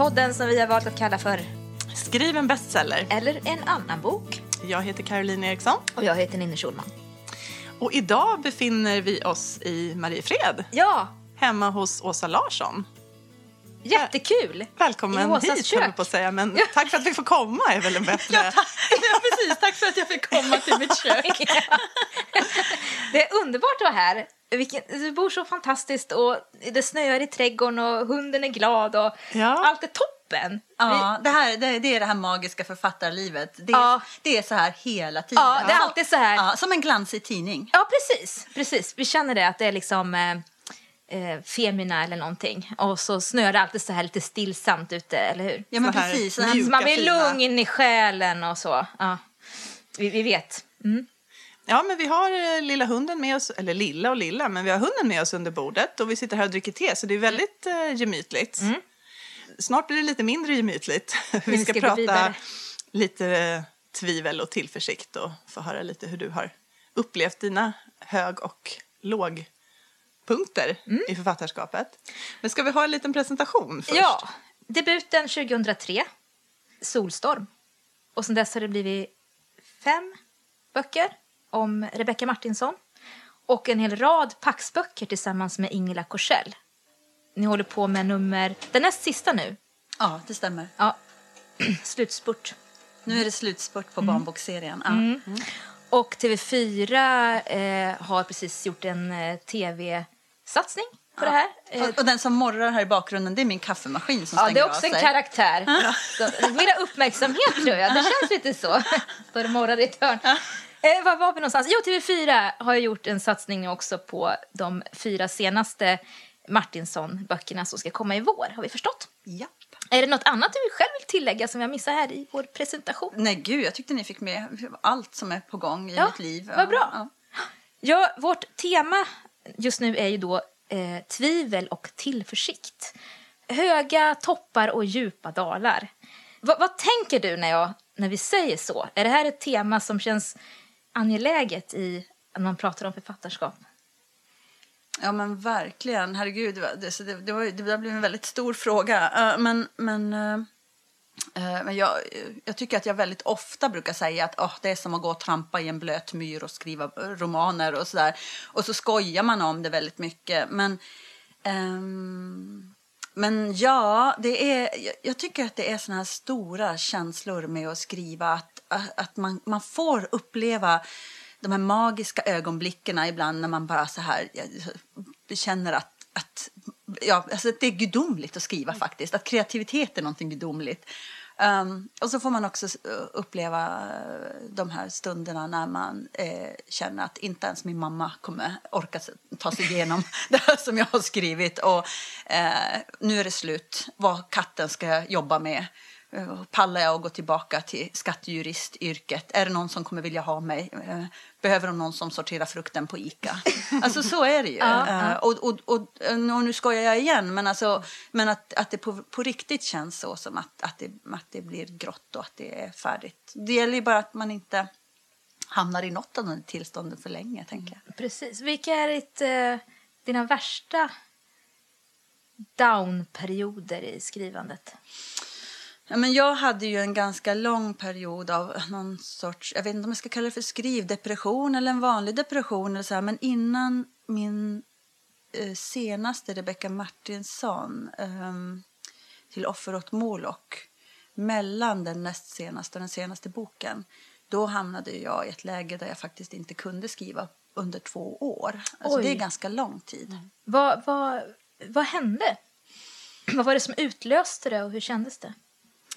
podden som vi har valt att kalla för Skriv en bestseller. Eller en annan bok. Jag heter Caroline Eriksson Och jag heter Ninni Schulman. och idag befinner vi oss i Mariefred, Ja, hemma hos Åsa Larsson. jättekul! Välkommen hit, kök. jag på att säga, men tack för att vi får komma är väl en bättre... Ja, precis. Tack för att jag fick komma till mitt kök. det är underbart att vara här. Vilken, du bor så fantastiskt och det snöar i trädgården och hunden är glad och Ja. allt är toppen. Ja, det, här, det, det är det här magiska författarlivet. Det Ja. det är så här hela tiden. Ja, det är alltid så här. Ja, som en glansig tidning. Ja, precis. precis. Vi känner det, att det är liksom eh, eh, Femina eller någonting. Och så snöar det alltid så här lite stillsamt ute, eller hur? Ja, men Så precis. Här, Så man blir fina. lugn i själen och så. Ja. Vi, vi vet. Mm. Ja, men vi har eh, lilla hunden med oss, eller lilla och lilla, men vi har hunden med oss under bordet och vi sitter här och dricker te, så det är väldigt eh, gemytligt. Mm. Snart blir det lite mindre gemytligt. vi ska, ska prata lite eh, tvivel och tillförsikt och få höra lite hur du har upplevt dina hög och lågpunkter Mm. i författarskapet. Men ska vi ha en liten presentation först? Ja, debuten 2003, Solstorm. Och sen dess har det blivit fem böcker om Rebecca Martinsson och en hel rad Paxböcker tillsammans med Ingela Korsell. Ni håller på med nummer, den näst sista nu, ja, det stämmer. ja, slutspurt. Nu är det slutspurt Mm. på barnbokserien. Ja. Och TV4 eh, har precis gjort en eh, tv-satsning på det här. Eh, Och, och den som morrar här i bakgrunden, det är min kaffemaskin som Ja, stänger det är av också en karaktär. Vill ha uppmärksamhet tror jag. Det känns lite så. Och morrar i ett hörn. Eh, var var vi någonstans? Jo, TV4 har gjort en satsning också på de fyra senaste Martinsson-böckerna som ska komma i vår. Har vi förstått? Japp. Är det något annat du själv vill tillägga som jag missar här i vår presentation? Nej, gud, jag tyckte ni fick med allt som är på gång i Ja, mitt liv. vad bra. Ja. Ja, vårt tema just nu är ju då eh, tvivel och tillförsikt. Höga toppar och djupa dalar. Va, vad tänker du när, jag, när vi säger så? Är det här ett tema som känns angeläget i när man pratar om författarskap? Ja men verkligen, herregud. Det, det, det, var, det blev en väldigt stor fråga. Eh, men men, eh, eh, men jag, jag tycker att jag väldigt ofta brukar säga att oh, det är som att gå och trampa i en blöt myr och skriva romaner och sådär. Och så skojar man om det väldigt mycket. Men, um, men ja, det är, jag, jag tycker att det är såna här stora känslor med att skriva. Att, att man, man får uppleva de här magiska ögonblicken ibland när man bara så här känner att, att ja, alltså det är gudomligt att skriva faktiskt. Att kreativitet är någonting gudomligt. Um, och så får man också eh, uppleva eh, de här stunderna när man eh, känner att inte ens min mamma kommer orka ta sig igenom det här som jag har skrivit. Och eh, nu är det slut. Vad katten ska jag jobba med? Eh, Pallar jag att gå tillbaka till skattejuristyrket? Är det någon som kommer vilja ha mig? Eh, Behöver de någon som sorterar frukten på Ica? Alltså så är det ju. Ja, Eh, Och, och, och, och nu skojar jag igen, men, alltså, men att, att det på, på riktigt känns så som att, att, det, att det blir grått och att det är färdigt. Det gäller ju bara att man inte hamnar i något av de tillstånden för länge, tänker jag. Precis. Vilka är ditt, dina värsta downperioder i skrivandet? Ja, men jag hade ju en ganska lång period av någon sorts, jag vet inte om jag ska kalla det för skrivdepression eller en vanlig depression eller så här, men innan min eh, senaste Rebecca Martinsson ehm, till Offer åt Moloch, mellan den näst senaste och den senaste boken, då hamnade jag i ett läge där jag faktiskt inte kunde skriva under två år. Alltså Oj. det är ganska lång tid. Vad, vad, vad hände? Vad var det som utlöste det och hur kändes det?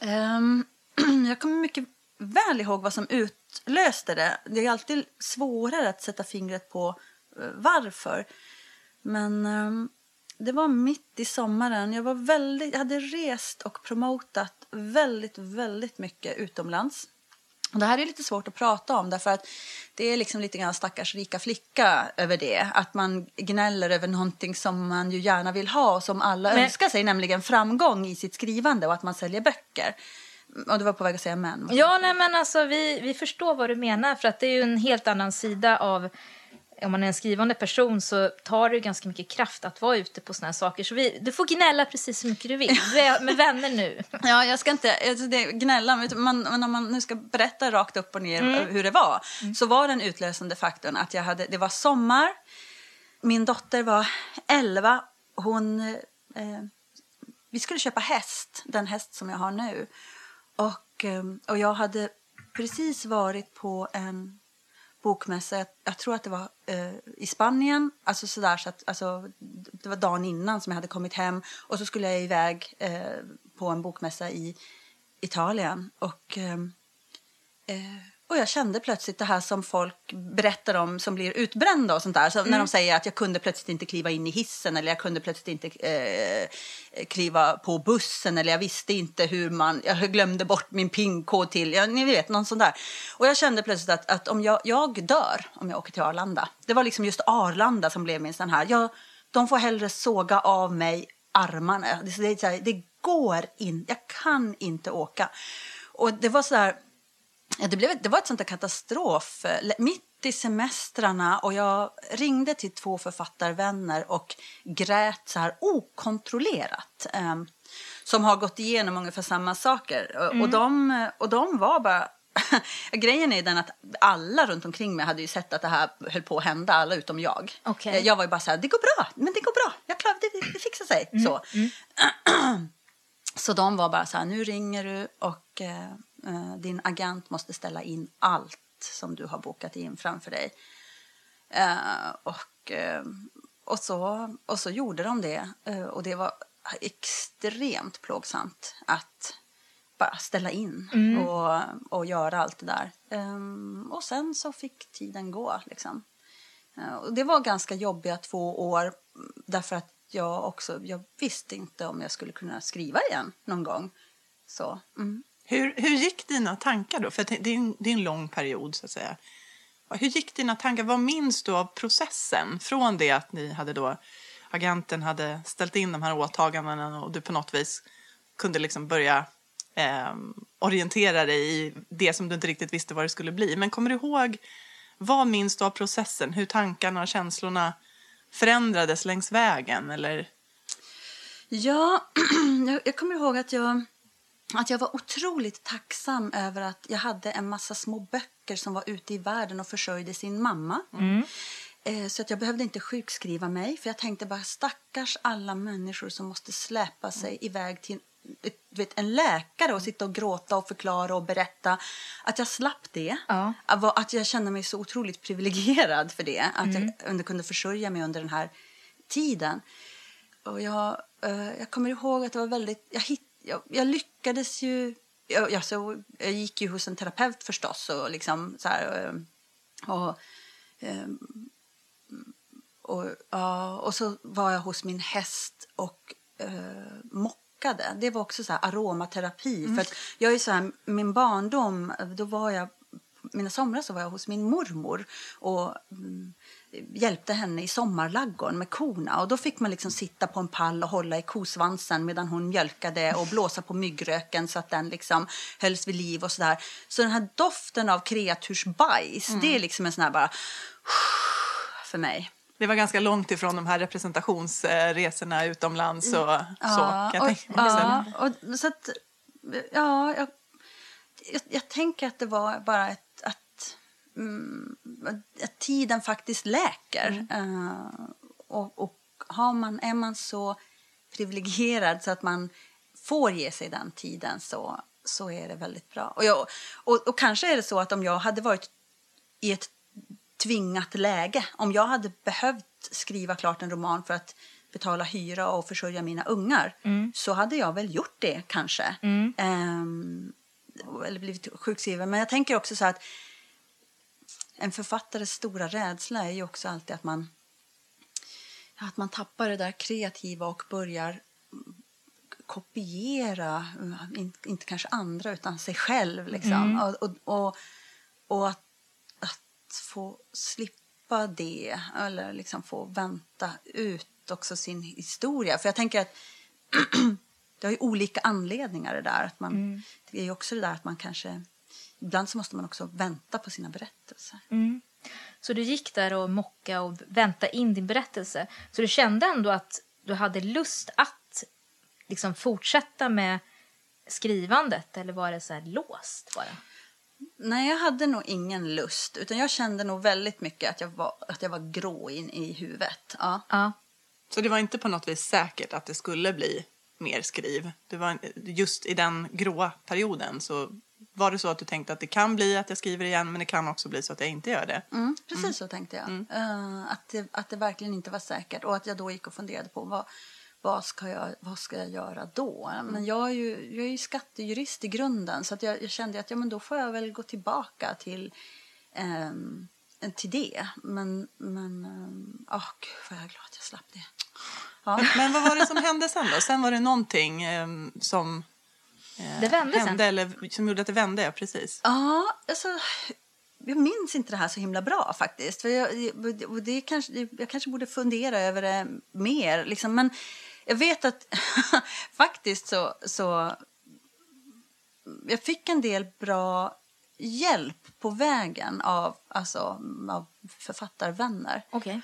Um, jag kommer mycket väl ihåg vad som utlöste det. Det är alltid svårare att sätta fingret på eh, varför. Men um, det var mitt i sommaren. Jag, var väldigt, jag hade rest och promotat väldigt, väldigt mycket utomlands. Och det här är lite svårt att prata om därför att det är liksom lite grann stackars rika flicka över det. Att man gnäller över någonting som man ju gärna vill ha och som alla Men- önskar sig, nämligen framgång i sitt skrivande och att man säljer böcker. Och du var på väg att säga män. Ja, nej men alltså vi, vi förstår vad du menar för att det är ju en helt annan sida av om man är en skrivande person så tar det ju ganska mycket kraft att vara ute på såna här saker. Så vi, du får gnälla precis så mycket du vill. Du är med vänner nu. Ja, jag ska inte alltså det, gnälla, men men om man nu ska berätta rakt upp och ner Mm. hur det var, så var den utlösande faktorn att jag hade, det var sommar, min dotter var 11, hon, eh, vi skulle köpa häst, den häst som jag har nu. Och, eh, och jag hade precis varit på en bokmässa, jag, tror att det var eh, i Spanien, alltså sådär så att, alltså, det var dagen innan som jag hade kommit hem. Och så skulle jag iväg eh, på en bokmässa i Italien. Och ehm, eh, eh, och jag kände plötsligt det här som folk berättar om som blir utbrända och sånt där. Så När de säger att jag kunde plötsligt inte kliva in i hissen eller jag kunde plötsligt inte eh, kliva på bussen eller jag visste inte hur man, jag glömde bort min pinkod till, ja, ni vet någon sån där. Och jag kände plötsligt att, att om jag, jag dör om jag åker till Arlanda. Det var liksom just Arlanda som blev min sån här, jag, de får hellre såga av mig armarna. Det, det, det går in, jag kan inte åka. Och det var så där, det, blev, det var ett sånt där katastrof. eh, Mitt i semestrarna och jag ringde till två författarvänner och grät så här okontrollerat. Eh, som har gått igenom ungefär samma saker. Och- Och, de, och de var bara... Grejen är den att alla runt omkring mig hade ju sett att det här höll på att hända, alla utom jag. Eh, Jag var ju bara så här, det går bra, men det går bra, jag klarar det, det fixar sig. Så. Så de var bara så här, nu ringer du och eh, eh, din agent måste ställa in allt som du har bokat in framför dig. Eh, och, eh, och, så, och så gjorde de det. Eh, och det var extremt plågsamt att bara ställa in och, och göra allt det där. Och sen så fick tiden gå. Liksom. Eh, och det var ganska jobbiga två år mm, därför att jag också jag visste inte om jag skulle kunna skriva igen någon gång. Så, mm. Hur, hur gick dina tankar då? För det är, en, det är en lång period så att säga. Hur gick dina tankar? Vad minns du av processen? Från det att ni hade då, agenten hade ställt in de här åtagandena och du på något vis kunde liksom börja eh, orientera dig i det som du inte riktigt visste vad det skulle bli. Men kommer du ihåg, vad minns du av processen? Hur tankarna och känslorna förändrades längs vägen? Eller? Ja, jag kommer ihåg att jag, att jag var otroligt tacksam över att jag hade en massa små böcker som var ute i världen och försörjde sin mamma. Eh, Så att jag behövde inte sjukskriva mig, för jag tänkte bara stackars alla människor som måste släpa sig iväg till vet, en läkare och sitta och gråta och förklara och berätta. Att jag slapp det. Ja. Att jag kände mig så otroligt privilegierad för det. Att jag under- kunde försörja mig under den här tiden. Och jag, eh, jag kommer ihåg att det var väldigt... Jag, hitt, jag, jag lyckades ju... Jag, jag, så, jag gick ju hos en terapeut förstås. Och, liksom, så här, eh, och, ehm, och, ja, och så var jag hos min häst och eh, mockade. Det var också så här aromaterapi. För att jag är så här, min barndom, då var jag mina somrar så var jag hos min mormor och mm, hjälpte henne i sommarlaggården med korna. Och då fick man liksom sitta på en pall och hålla i kosvansen medan hon mjölkade och blåsa på myggröken så att den liksom hölls vid liv och sådär. Så den här doften av kreatursbajs, det är liksom en sån här bara för mig. Det var ganska långt ifrån de här representationsresorna utomlands och så kan jag och, tänka mig. ja, och, så att, ja, jag, jag, jag tänker att det var bara ett, att, mm, att tiden faktiskt läker. Eh, och och har man, är man så privilegierad så att man får ge sig den tiden så, så är det väldigt bra. Och, jag, och, och kanske är det så att om jag hade varit i ett tvingat läge. Om jag hade behövt skriva klart en roman för att betala hyra och försörja mina ungar så hade jag väl gjort det kanske. Ehm, eller blivit sjukskriven. Men jag tänker också så att en författares stora rädsla är ju också alltid att man, att man tappar det där kreativa och börjar kopiera, in, inte kanske andra utan sig själv. Liksom. Och, och, och, och att, att få slippa det eller liksom få vänta ut också sin historia. För jag tänker att det har ju olika anledningar det där. Att man, Det är ju också det där att man kanske... Ibland så måste man också vänta på sina berättelser. Så du gick där och mocka och väntade in din berättelse. Så du kände ändå att du hade lust att liksom fortsätta med skrivandet eller var det så här låst bara? Nej, jag hade nog ingen lust. Utan jag kände nog väldigt mycket att jag var, att jag var grå in i huvudet. Ja. Ja. Så det var inte på något vis säkert att det skulle bli mer skriv? Det var just i den gråa perioden så var det så att du tänkte att det kan bli att jag skriver igen men det kan också bli så att jag inte gör det? Mm, precis så tänkte jag. Eh, att, det, att det verkligen inte var säkert. Och att jag då gick och funderade på vad, vad, ska, jag, vad ska jag göra då? Men jag är ju, jag är ju skattejurist i grunden så att jag, jag kände att ja, men då får jag väl gå tillbaka till, ehm, till det. Men, men um, oh, gud vad jag är glad att jag slapp det. Ja. Men vad var det som hände sen då? Sen var det någonting eh, som Det vände sen. hände, eller som gjorde att det vände, ja precis. Ja, alltså, jag minns inte det här så himla bra faktiskt. För jag, det kanske, jag kanske borde fundera över det mer. Liksom. Men jag vet att faktiskt så, så... Jag fick en del bra hjälp på vägen av, alltså, av författarvänner. Okej.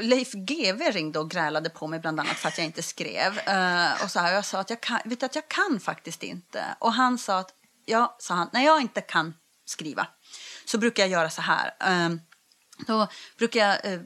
Leif GW ringde och grälade på mig bland annat för att jag inte skrev. Uh, och så här, jag sa att jag kan, vet du, att jag kan faktiskt inte. Och han sa att, ja, sa han, när jag inte kan skriva så brukar jag göra så här. Uh, då brukar jag, uh,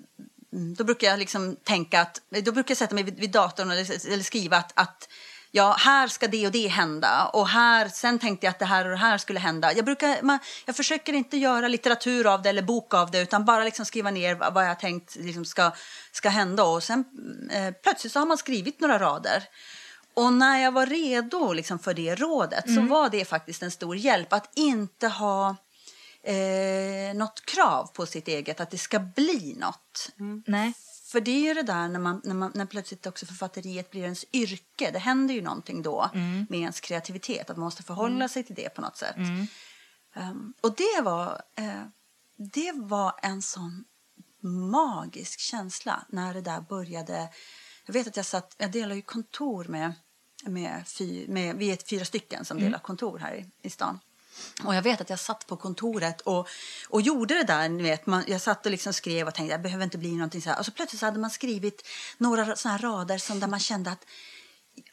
då brukar jag liksom tänka att, då brukar jag sätta mig vid, vid datorn eller, eller skriva att, att ja, här ska det och det hända och här, sen tänkte jag att det här och det här skulle hända. Jag, brukar, man, jag försöker inte göra litteratur av det eller bok av det utan bara liksom skriva ner vad jag tänkt liksom ska, ska hända och sen eh, plötsligt så har man skrivit några rader. Och när jag var redo liksom, för det rådet så var det faktiskt en stor hjälp att inte ha eh, något krav på sitt eget, att det ska bli något. Nej. För det är ju det där när, man, när, man, när plötsligt också författeriet blir ens yrke. Det händer ju någonting då med ens kreativitet. Att man måste förhålla sig till det på något sätt. Um, och det var, eh, det var en sån magisk känsla när det där började. Jag vet att jag satt, jag delar ju kontor med, med, fy, med vi är fyra stycken som delar kontor här i, i stan. Och jag vet att jag satt på kontoret och, och gjorde det där. Ni vet, man, jag satt och liksom skrev och tänkte jag behöver inte bli någonting så här. Och så plötsligt så hade man skrivit några såna här rader som där man kände att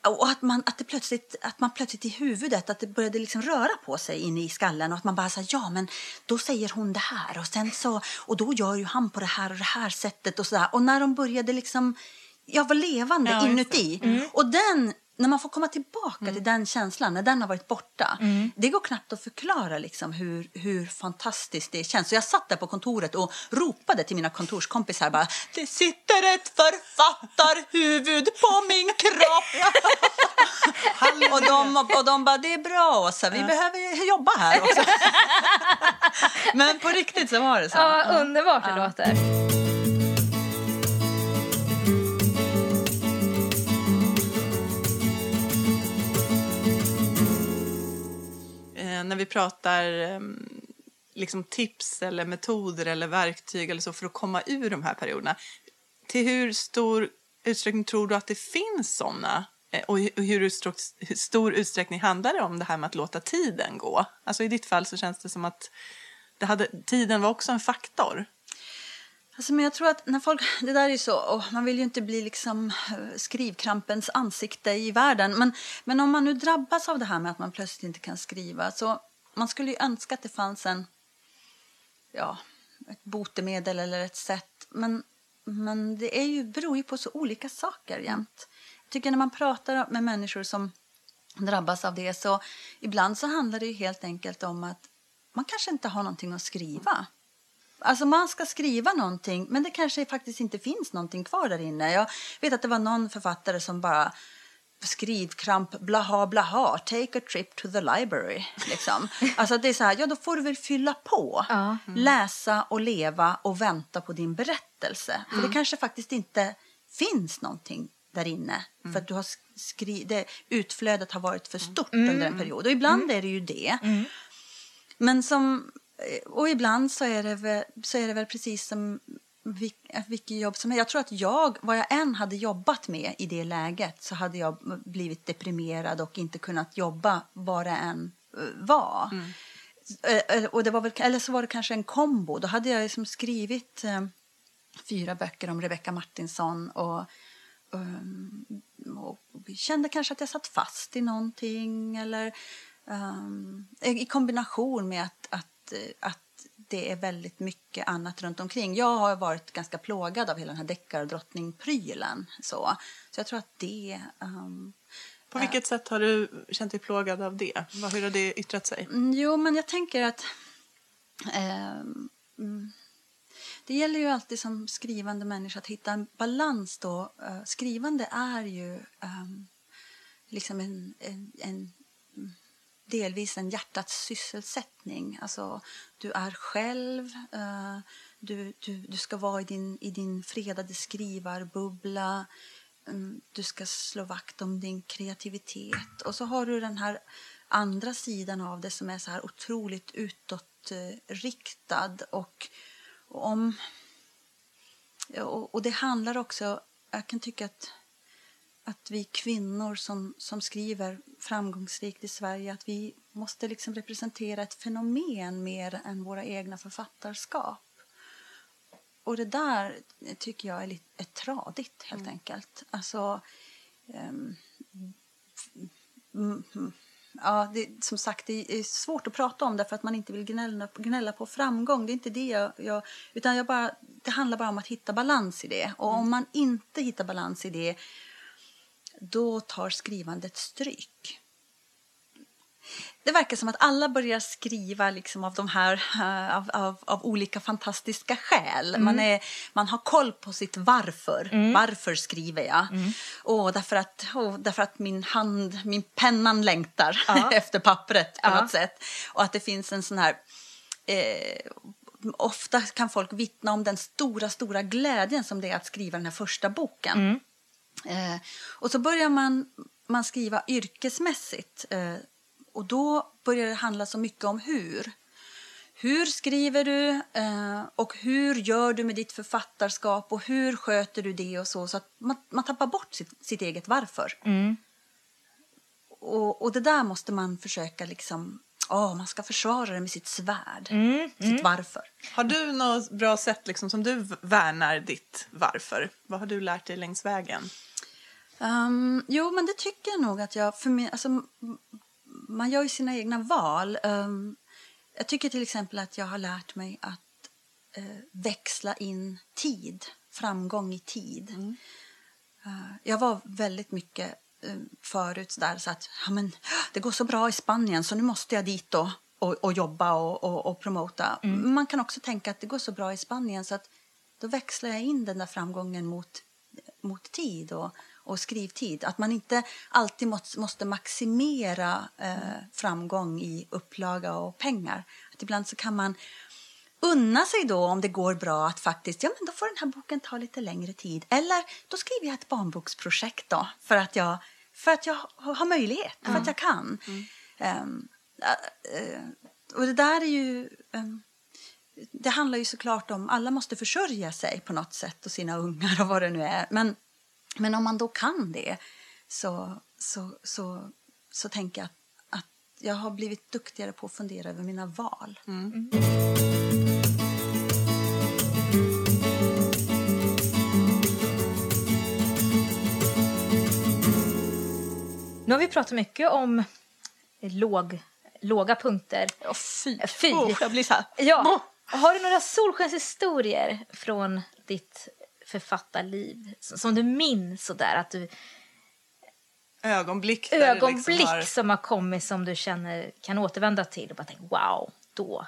och att man, att, det plötsligt, att man plötsligt i huvudet, att det började liksom röra på sig inne i skallen och att man bara sa ja men då säger hon det här och sen så, och då gör ju han på det här och det här sättet och sådär. Och när de började liksom, jag var levande Ja, inuti. Och den, när man får komma tillbaka till den känslan, när den har varit borta, det går knappt att förklara liksom hur, hur fantastiskt det känns. Så jag satt där på kontoret och ropade till mina kontorskompisar bara, det sitter ett författarhuvud på min kropp. och, de, och de bara, det är bra Åsa, vi behöver jobba här också. Men på riktigt så var det så. Ja, underbart det låter. Eh, när vi pratar ehm, liksom tips eller metoder eller verktyg eller så för att komma ur de här perioderna. Till hur stor utsträckning tror du att det finns sådana? Eh, och hur hur stor utsträckning handlar det om det här med att låta tiden gå? Alltså i ditt fall så känns det som att det hade, tiden var också en faktor. Alltså, men jag tror att när folk, det där är ju så, oh, man vill ju inte bli liksom eh, skrivkrampens ansikte i världen. Men, men om man nu drabbas av det här med att man plötsligt inte kan skriva så man skulle ju önska att det fanns en, ja, ett botemedel eller ett sätt. Men, men det är ju, beror ju på så olika saker jämt. Jag tycker när man pratar med människor som drabbas av det så ibland så handlar det ju helt enkelt om att man kanske inte har någonting att skriva. Alltså man ska skriva någonting men det kanske faktiskt inte finns någonting kvar där inne. Jag vet att det var någon författare som bara skrivkramp, blaha blaha, take a trip to the library. Liksom. Alltså det är så här, ja då får du väl fylla på. Ja. Läsa och leva och vänta på din berättelse. För det kanske faktiskt inte finns någonting där inne. För att du har skri- det, utflödet har varit för stort under en period. Och ibland är det ju det. Men som, och ibland så är det väl, så är det väl precis som vil- vilket jobb som helst. Jag tror att jag, vad jag än hade jobbat med i det läget så hade jag blivit deprimerad och inte kunnat jobba vad det än eh, var. eh, och det var väl, eller så var det kanske en kombo. Då hade jag liksom skrivit eh, fyra böcker om Rebecca Martinsson och, um, och kände kanske att jag satt fast i någonting eller um, i kombination med att, att, att det är väldigt mycket annat runt omkring. Jag har varit ganska plågad av hela den här deckardrottning-prylen. Så. så jag tror att det... Um, På vilket äh, sätt har du känt dig plågad av det? Hur har det yttrat sig? Mm, jo, men jag tänker att... Eh, det gäller ju alltid som skrivande människa att hitta en balans då. Uh, skrivande är ju um, liksom en, en, en delvis en hjärtats sysselsättning. Alltså, du är själv, eh, du, du, du ska vara i din, i din fredade skrivarbubbla. Mm, du ska slå vakt om din kreativitet. Och så har du den här andra sidan av det som är så här otroligt utåtriktad. Och, och om... Och, och det handlar också... Jag kan tycka att att vi kvinnor som, som skriver framgångsrikt i Sverige att vi måste liksom representera ett fenomen mer än våra egna författarskap. Och det där tycker jag är, lite, är tradigt, helt mm. enkelt. Alltså... Um, ja, det, som sagt, det är svårt att prata om det för att man inte vill gnälla, gnälla på framgång. Det är inte det jag... jag utan jag bara, det handlar bara om att hitta balans i det. Och mm. om man inte hittar balans i det då tar skrivandet stryk. Det verkar som att alla börjar skriva liksom av, de här, uh, av, av, av, olika fantastiska skäl. Mm. Man, är, man har koll på sitt varför. Mm. Varför skriver jag? Mm. Och därför, att, oh, därför att min hand, min pennan längtar ja. efter pappret på ja. något sätt. Och att det finns en sån här... Eh, ofta kan folk vittna om den stora, stora glädjen som det är att skriva den här första boken. Eh, och så börjar man, man skriva yrkesmässigt. Eh, och då börjar det handla så mycket om hur. Hur skriver du eh, och hur gör du med ditt författarskap och hur sköter du det och så. Så att man, man tappar bort sitt, sitt eget varför. Mm. Och, och det där måste man försöka liksom oh, man ska försvara det med sitt svärd. Mm, sitt mm. varför. Har du något bra sätt liksom, som du värnar ditt varför? Vad har du lärt dig längs vägen? Um, jo, men det tycker jag nog att jag... För mig, alltså, man gör ju sina egna val. Um, jag tycker till exempel att jag har lärt mig att uh, växla in tid, framgång i tid. Mm. Uh, jag var väldigt mycket uh, förut där så att ja, men, det går så bra i Spanien så nu måste jag dit då och, och jobba och, och, och promota. Mm. Man kan också tänka att det går så bra i Spanien så att då växlar jag in den där framgången mot, mot tid. Och, och skrivtid. Att man inte alltid måste, måste maximera eh, framgång i upplaga och pengar. Att ibland så kan man unna sig då om det går bra att faktiskt, ja men då får den här boken ta lite längre tid. Eller då skriver jag ett barnboksprojekt då för att jag, för att jag har möjlighet, mm. för att jag kan. Mm. Um, uh, och det där är ju... Um, det handlar ju såklart om, alla måste försörja sig på något sätt och sina ungar och vad det nu är. Men men om man då kan det så, så, så, så tänker jag att, att jag har blivit duktigare på att fundera över mina val. Mm. Mm. Nu har vi pratat mycket om låg, låga punkter. Oh, fy! fy. Oh, jag blir så här. Ja. Har du några solskenshistorier från ditt författarliv som du minns sådär att du ögonblick, ögonblick liksom har... som har kommit som du känner kan återvända till och bara tänka wow, då.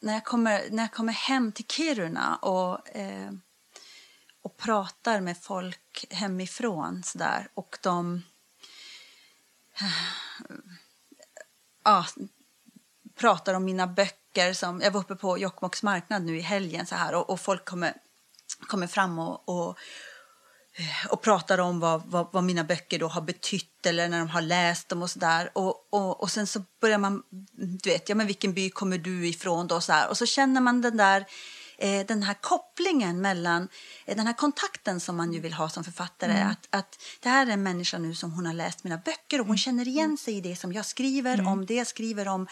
När jag kommer, när jag kommer hem till Kiruna och, eh, och pratar med folk hemifrån sådär och de eh, ja, pratar om mina böcker. Som, jag var uppe på Jokkmokks marknad nu i helgen så här och, och folk kommer kommer fram och, och, och pratar om vad, vad, vad, mina böcker då har betytt eller när de har läst dem och så där. Och, och, och sen så börjar man, du vet, ja men vilken by kommer du ifrån då så här. Och så känner man den där eh, den här kopplingen mellan eh, den här kontakten som man ju vill ha som författare. Mm. Att, att det här är en människa nu som hon har läst mina böcker och hon känner igen sig i det som jag skriver om det jag skriver om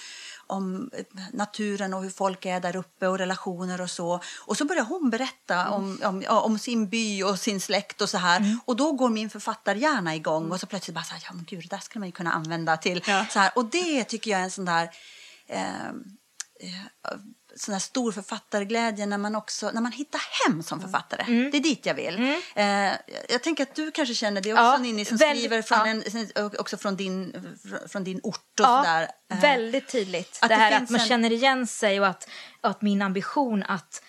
om eh, naturen och hur folk är där uppe och relationer och så. Och så börjar hon berätta om, om, ja, om sin by och sin släkt och så här. Och då går min författarhjärna igång och så plötsligt bara så här, ja men gud, det där skulle man ju kunna använda till Ja. så här. Och det tycker jag är en sån där eh, eh, sån här stor författarglädje när man också när man hittar hem som författare. Det är dit jag vill. Eh, jag tänker att du kanske känner det också Ja, Ninni som väldigt- skriver från, ja. en, också från din, från din ort och Ja, sådär. Eh, väldigt tydligt. att det det här att man en- känner igen sig och att, att min ambition att,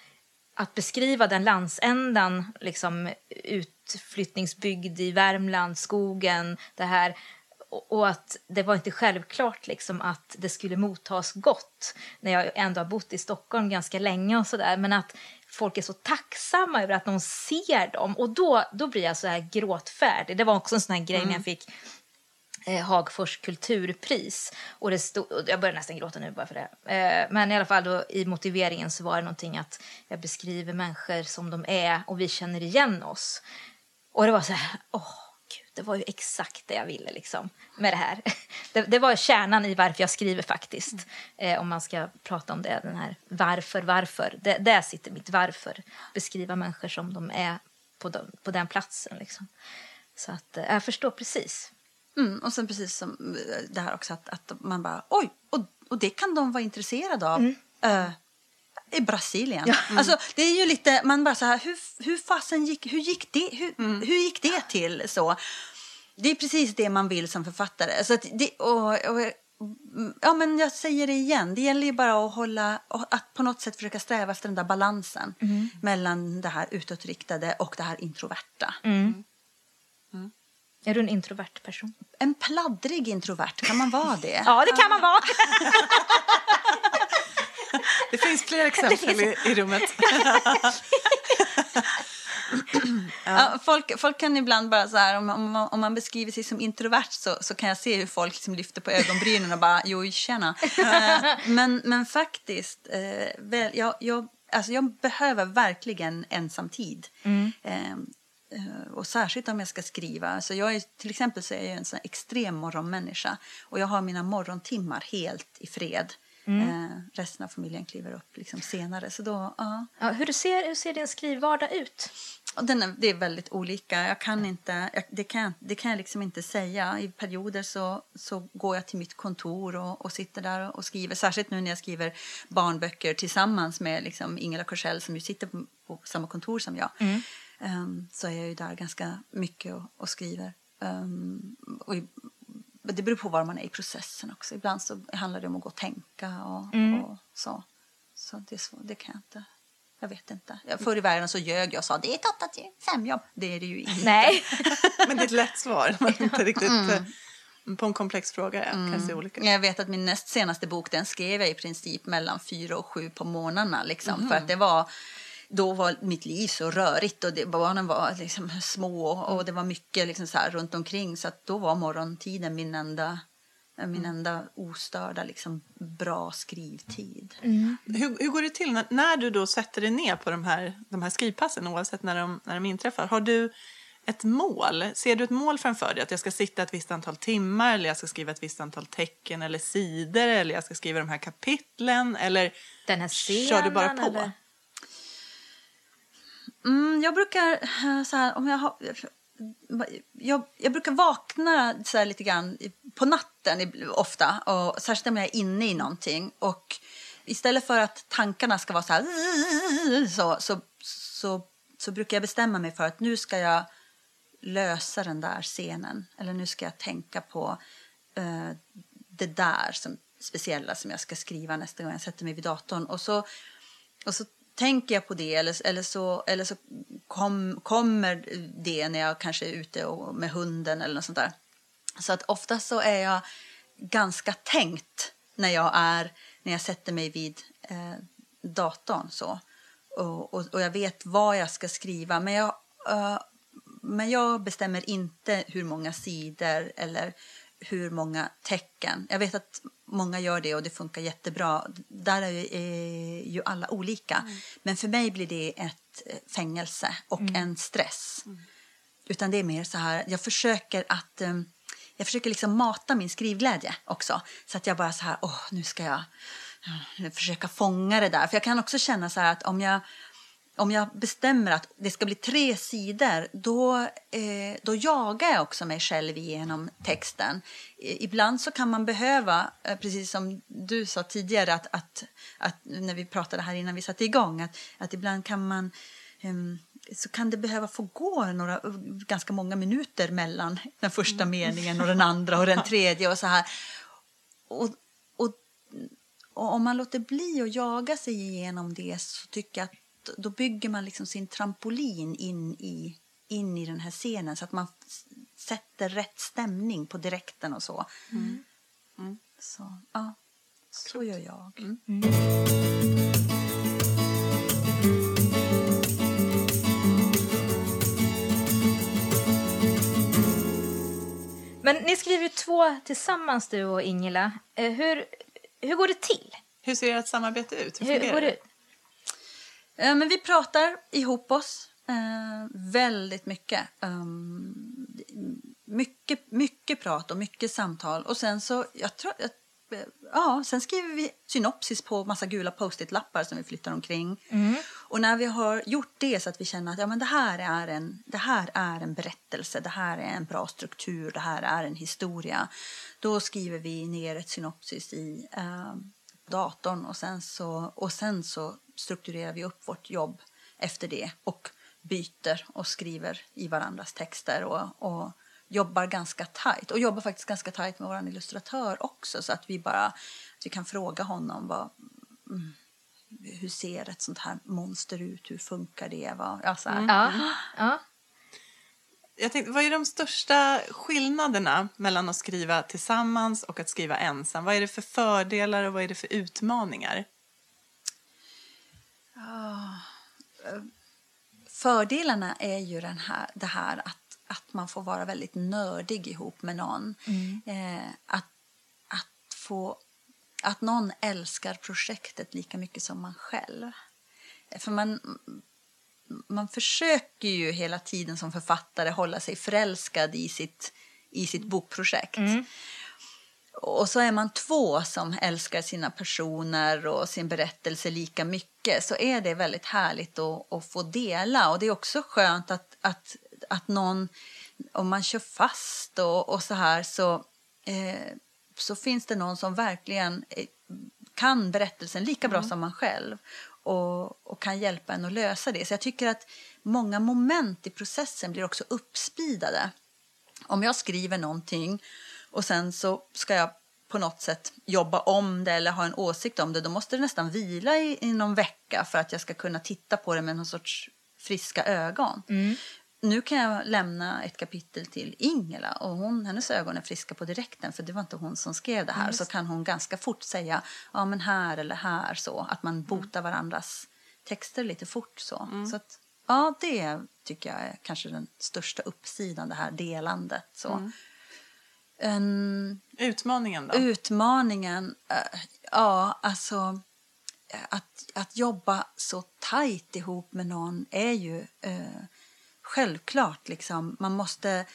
att beskriva den landsändan, liksom utflyttningsbygd i Värmland, skogen, det här och att det var inte självklart liksom att det skulle mottas gott när jag ändå har bott i Stockholm ganska länge och sådär. Men att folk är så tacksamma över att någon ser dem. Och då, då blir jag så här gråtfärdig. Det var också en sån här grej när jag fick eh, Hagfors kulturpris. Och det stod, och jag börjar nästan gråta nu bara för det. Eh, men i alla fall då, i motiveringen så var det någonting att jag beskriver människor som de är och vi känner igen oss. Och det var så här, åh det var ju exakt det jag ville liksom med det här. Det, det var kärnan i varför jag skriver faktiskt. Eh, om man ska prata om det, den här varför, varför. Det, där sitter mitt varför. Beskriva människor som de är på, de, på den platsen liksom. Så att eh, jag förstår precis. Mm, och sen precis som eh, det här också att, att man bara oj, och, och det kan de vara intresserade av. eh, I Brasilien. Alltså, det är ju lite, man bara så här, hur, hur fasen gick, hur gick det, hur, hur gick det till så? Det är precis det man vill som författare. Så att det, och, och, ja, men jag säger det igen, det gäller ju bara att hålla, att på något sätt försöka sträva efter den där balansen mellan det här utåtriktade och det här introverta. Är du en introvert person? En pladdrig introvert, kan man vara det? Ja, det kan man vara. Det finns fler exempel i, i rummet. Ja, folk, folk kan ibland bara så här, om, om, om man beskriver sig som introvert så, så kan jag se hur folk liksom lyfter på ögonbrynen och bara, jo, tjena. Eh, men, men faktiskt, eh, väl, jag, jag, alltså jag behöver verkligen ensamtid. Eh, eh, och särskilt om jag ska skriva. Alltså jag är, till exempel så är jag en sån extrem morgonmänniska. Och jag har mina morgontimmar helt i fred. Eh, resten av familjen kliver upp liksom senare. Så då, ja. Ja, hur, ser, hur ser din skrivvardag ut? Och den är, det är väldigt olika. Jag kan inte, jag, det, kan, jag- det kan jag liksom inte säga. I perioder så, så går jag till mitt kontor och, och sitter där och skriver. Särskilt nu när jag skriver barnböcker tillsammans med liksom Ingela Korsell som ju sitter på, på samma kontor som jag. Ehm, så är jag ju där ganska mycket och, och skriver. Ehm, och i, men det beror på var man är i processen också. Ibland så handlar det om att gå och tänka och, och så. Så det, är så det kan jag inte. Jag vet inte. Jag- Förr i världen så ljög jag och sa det är ett 8 till 5 jobb. Det är det ju inte. Nej. Men det är ett lätt svar. Man inte riktigt, eh, På en komplex fråga ja, kan det se olika. Jag vet att min näst senaste bok den skrev jag i princip mellan fyra och sju på morgnarna. Liksom, För att det var, då var mitt liv så rörigt och det, barnen var liksom små och det var mycket liksom så här runt omkring. Så att då var morgontiden min enda, min enda ostörda liksom, bra skrivtid. Hur, hur går det till när, när du då sätter dig ner på de här, de här skrivpassen oavsett när de, när de inträffar? Har du ett mål? Ser du ett mål framför dig? Att jag ska sitta ett visst antal timmar eller jag ska skriva ett visst antal tecken eller sidor eller jag ska skriva de här kapitlen eller Den här scenen, kör du bara på? eller? Mm, jag brukar eh, så här, om jag har... Jag, jag brukar vakna så här lite grann på natten ofta, och särskilt om jag är inne i någonting. Och istället för att tankarna ska vara så här så, så, så, så brukar jag bestämma mig för att nu ska jag lösa den där scenen. Eller nu ska jag tänka på eh, det där som, speciella som jag ska skriva nästa gång jag sätter mig vid datorn. Och så, och så tänker jag på det eller, eller så, eller så kom, kommer det när jag kanske är ute och, med hunden eller något sånt där. Så att ofta så är jag ganska tänkt när jag är när jag sätter mig vid eh, datorn så. Och, och, och jag vet vad jag ska skriva men jag, uh, men jag bestämmer inte hur många sidor eller hur många tecken. Jag vet att många gör det och det funkar jättebra. Där är ju alla olika. Men för mig blir det ett eh, fängelse och en stress. Utan det är mer så här, jag försöker att um, jag försöker liksom mata min skrivglädje också. Så att jag bara så här, åh, nu ska jag försöka fånga det där. För jag kan också känna så här att om jag, om jag bestämmer att det ska bli tre sidor, då, eh, då jagar jag också mig själv genom texten. Ibland så kan man behöva, eh, precis som du sa tidigare, att, att, att, när vi pratade här innan vi satte igång, att, att ibland kan man um, så kan det behöva få gå några, ganska många minuter mellan den första meningen och den andra och den tredje och så här. Och, och, och om man låter bli att jaga sig igenom det så tycker jag att då bygger man liksom sin trampolin in i, in i den här scenen så att man sätter rätt stämning på direkten och så. Mm. Mm. Så, ja, så gör jag. Mm. Men ni skriver ju två tillsammans, du och Ingela. Eh, hur, hur går det till? Hur ser ert samarbete ut? Hur, hur går det ut? Eh, men vi pratar ihop oss eh, väldigt mycket. Um, mycket. Mycket prat och mycket samtal. Och sen så, jag tror, jag ja, sen skriver vi synopsis på massa gula post-it-lappar som vi flyttar omkring. Mm. Och när vi har gjort det så att vi känner att ja, men det, här är en, det här är en berättelse, det här är en bra struktur, det här är en historia. Då skriver vi ner ett synopsis i eh, datorn och sen, så, och sen så strukturerar vi upp vårt jobb efter det och byter och skriver i varandras texter och, och jobbar ganska tajt och jobbar faktiskt ganska tajt med vår illustratör också så att vi bara att vi kan fråga honom vad, mm, hur ser ett sånt här monster ut, hur funkar det? Vad, ja, så mm. ja, ja. Jag tänkte, vad är de största skillnaderna mellan att skriva tillsammans och att skriva ensam? Vad är det för fördelar och vad är det för utmaningar? Ja, fördelarna är ju den här, det här att att man får vara väldigt nördig ihop med någon. Mm. Eh, att, att, få, att någon älskar projektet lika mycket som man själv. För man, man försöker ju hela tiden som författare hålla sig förälskad i sitt, i sitt bokprojekt. Mm. Och så är man två som älskar sina personer och sin berättelse lika mycket så är det väldigt härligt att, att få dela. Och det är också skönt att, att att någon, om man kör fast och, och så här så, eh, så finns det någon som verkligen eh, kan berättelsen lika bra mm. som man själv och, och kan hjälpa en att lösa det. Så jag tycker att många moment i processen blir också uppspidade. Om jag skriver någonting och sen så ska jag på något sätt jobba om det eller ha en åsikt om det, då måste det nästan vila i, i någon vecka för att jag ska kunna titta på det med någon sorts friska ögon. Mm nu kan jag lämna ett kapitel till Ingela och hon, hennes ögon är friska på direkten för det var inte hon som skrev det här. Mm. Så kan hon ganska fort säga ja men här eller här så. Att man botar varandras texter lite fort så. Mm. så att, ja det tycker jag är kanske den största uppsidan det här delandet så. En, utmaningen då? Utmaningen, äh, ja alltså att, att jobba så tajt ihop med någon är ju äh, självklart. Liksom. Man, måste,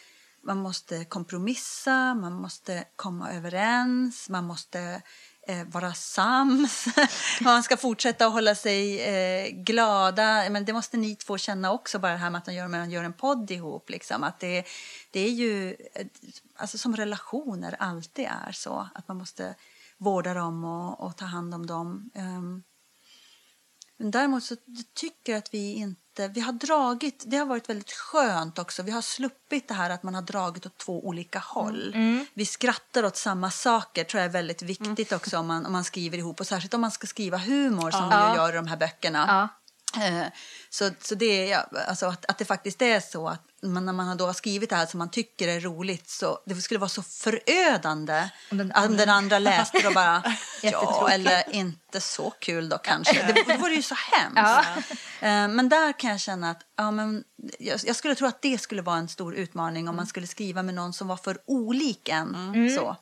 man måste kompromissa, man måste komma överens, man måste eh, Eh, vara sams. man ska fortsätta att hålla sig eh, glada. Men det måste ni två känna också, bara det här med att man gör, man gör en podd ihop. Liksom. Att det, det är ju eh, alltså som relationer alltid är så, att man måste vårda dem och, och ta hand om dem. Um, men däremot så tycker jag att vi inte vi har dragit, det har varit väldigt skönt också. Vi har sluppit det här att man har dragit åt två olika håll. Mm. mm. Vi skrattar åt samma saker tror jag är väldigt viktigt mm. också om man, om man skriver ihop. Och särskilt om man ska skriva humor som ja. vi gör i de här böckerna. Ja. Eh, så, så det är, alltså att, att det faktiskt är så att man, när man då har skrivit det här som man tycker är roligt så det skulle vara så förödande Om den- om den andra läste och bara ja, eller inte så kul då kanske. Det, det vore ju så hemskt. Ja. Eh, Men där kan jag känna att ja, men jag, skulle tro att det skulle vara en stor utmaning om man skulle skriva med någon som var för olik en. Så.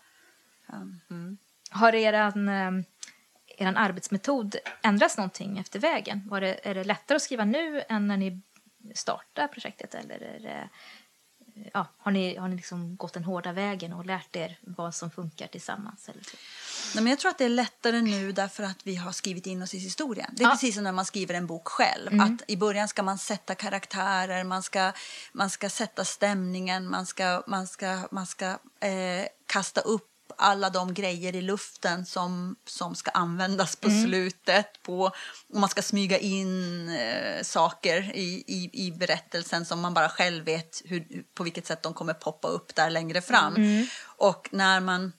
Har eran, eh, eran arbetsmetod ändrats någonting efter vägen? Var det, är det lättare att skriva nu än när ni startade projektet? Eller det, ja, har ni, har ni liksom gått den hårda vägen och lärt er vad som funkar tillsammans? Eller så? Nej, men jag tror att det är lättare nu därför att vi har skrivit in oss i historien. Det är Ja. precis som när man skriver en bok själv. Att I början ska man sätta karaktärer, man ska, man ska sätta stämningen, man ska, man ska, man ska eh, kasta upp alla de grejer i luften som, som ska användas på slutet. På, och man ska smyga in eh, saker i, i, i berättelsen som man bara själv vet hur, på vilket sätt de kommer poppa upp där längre fram. Och när man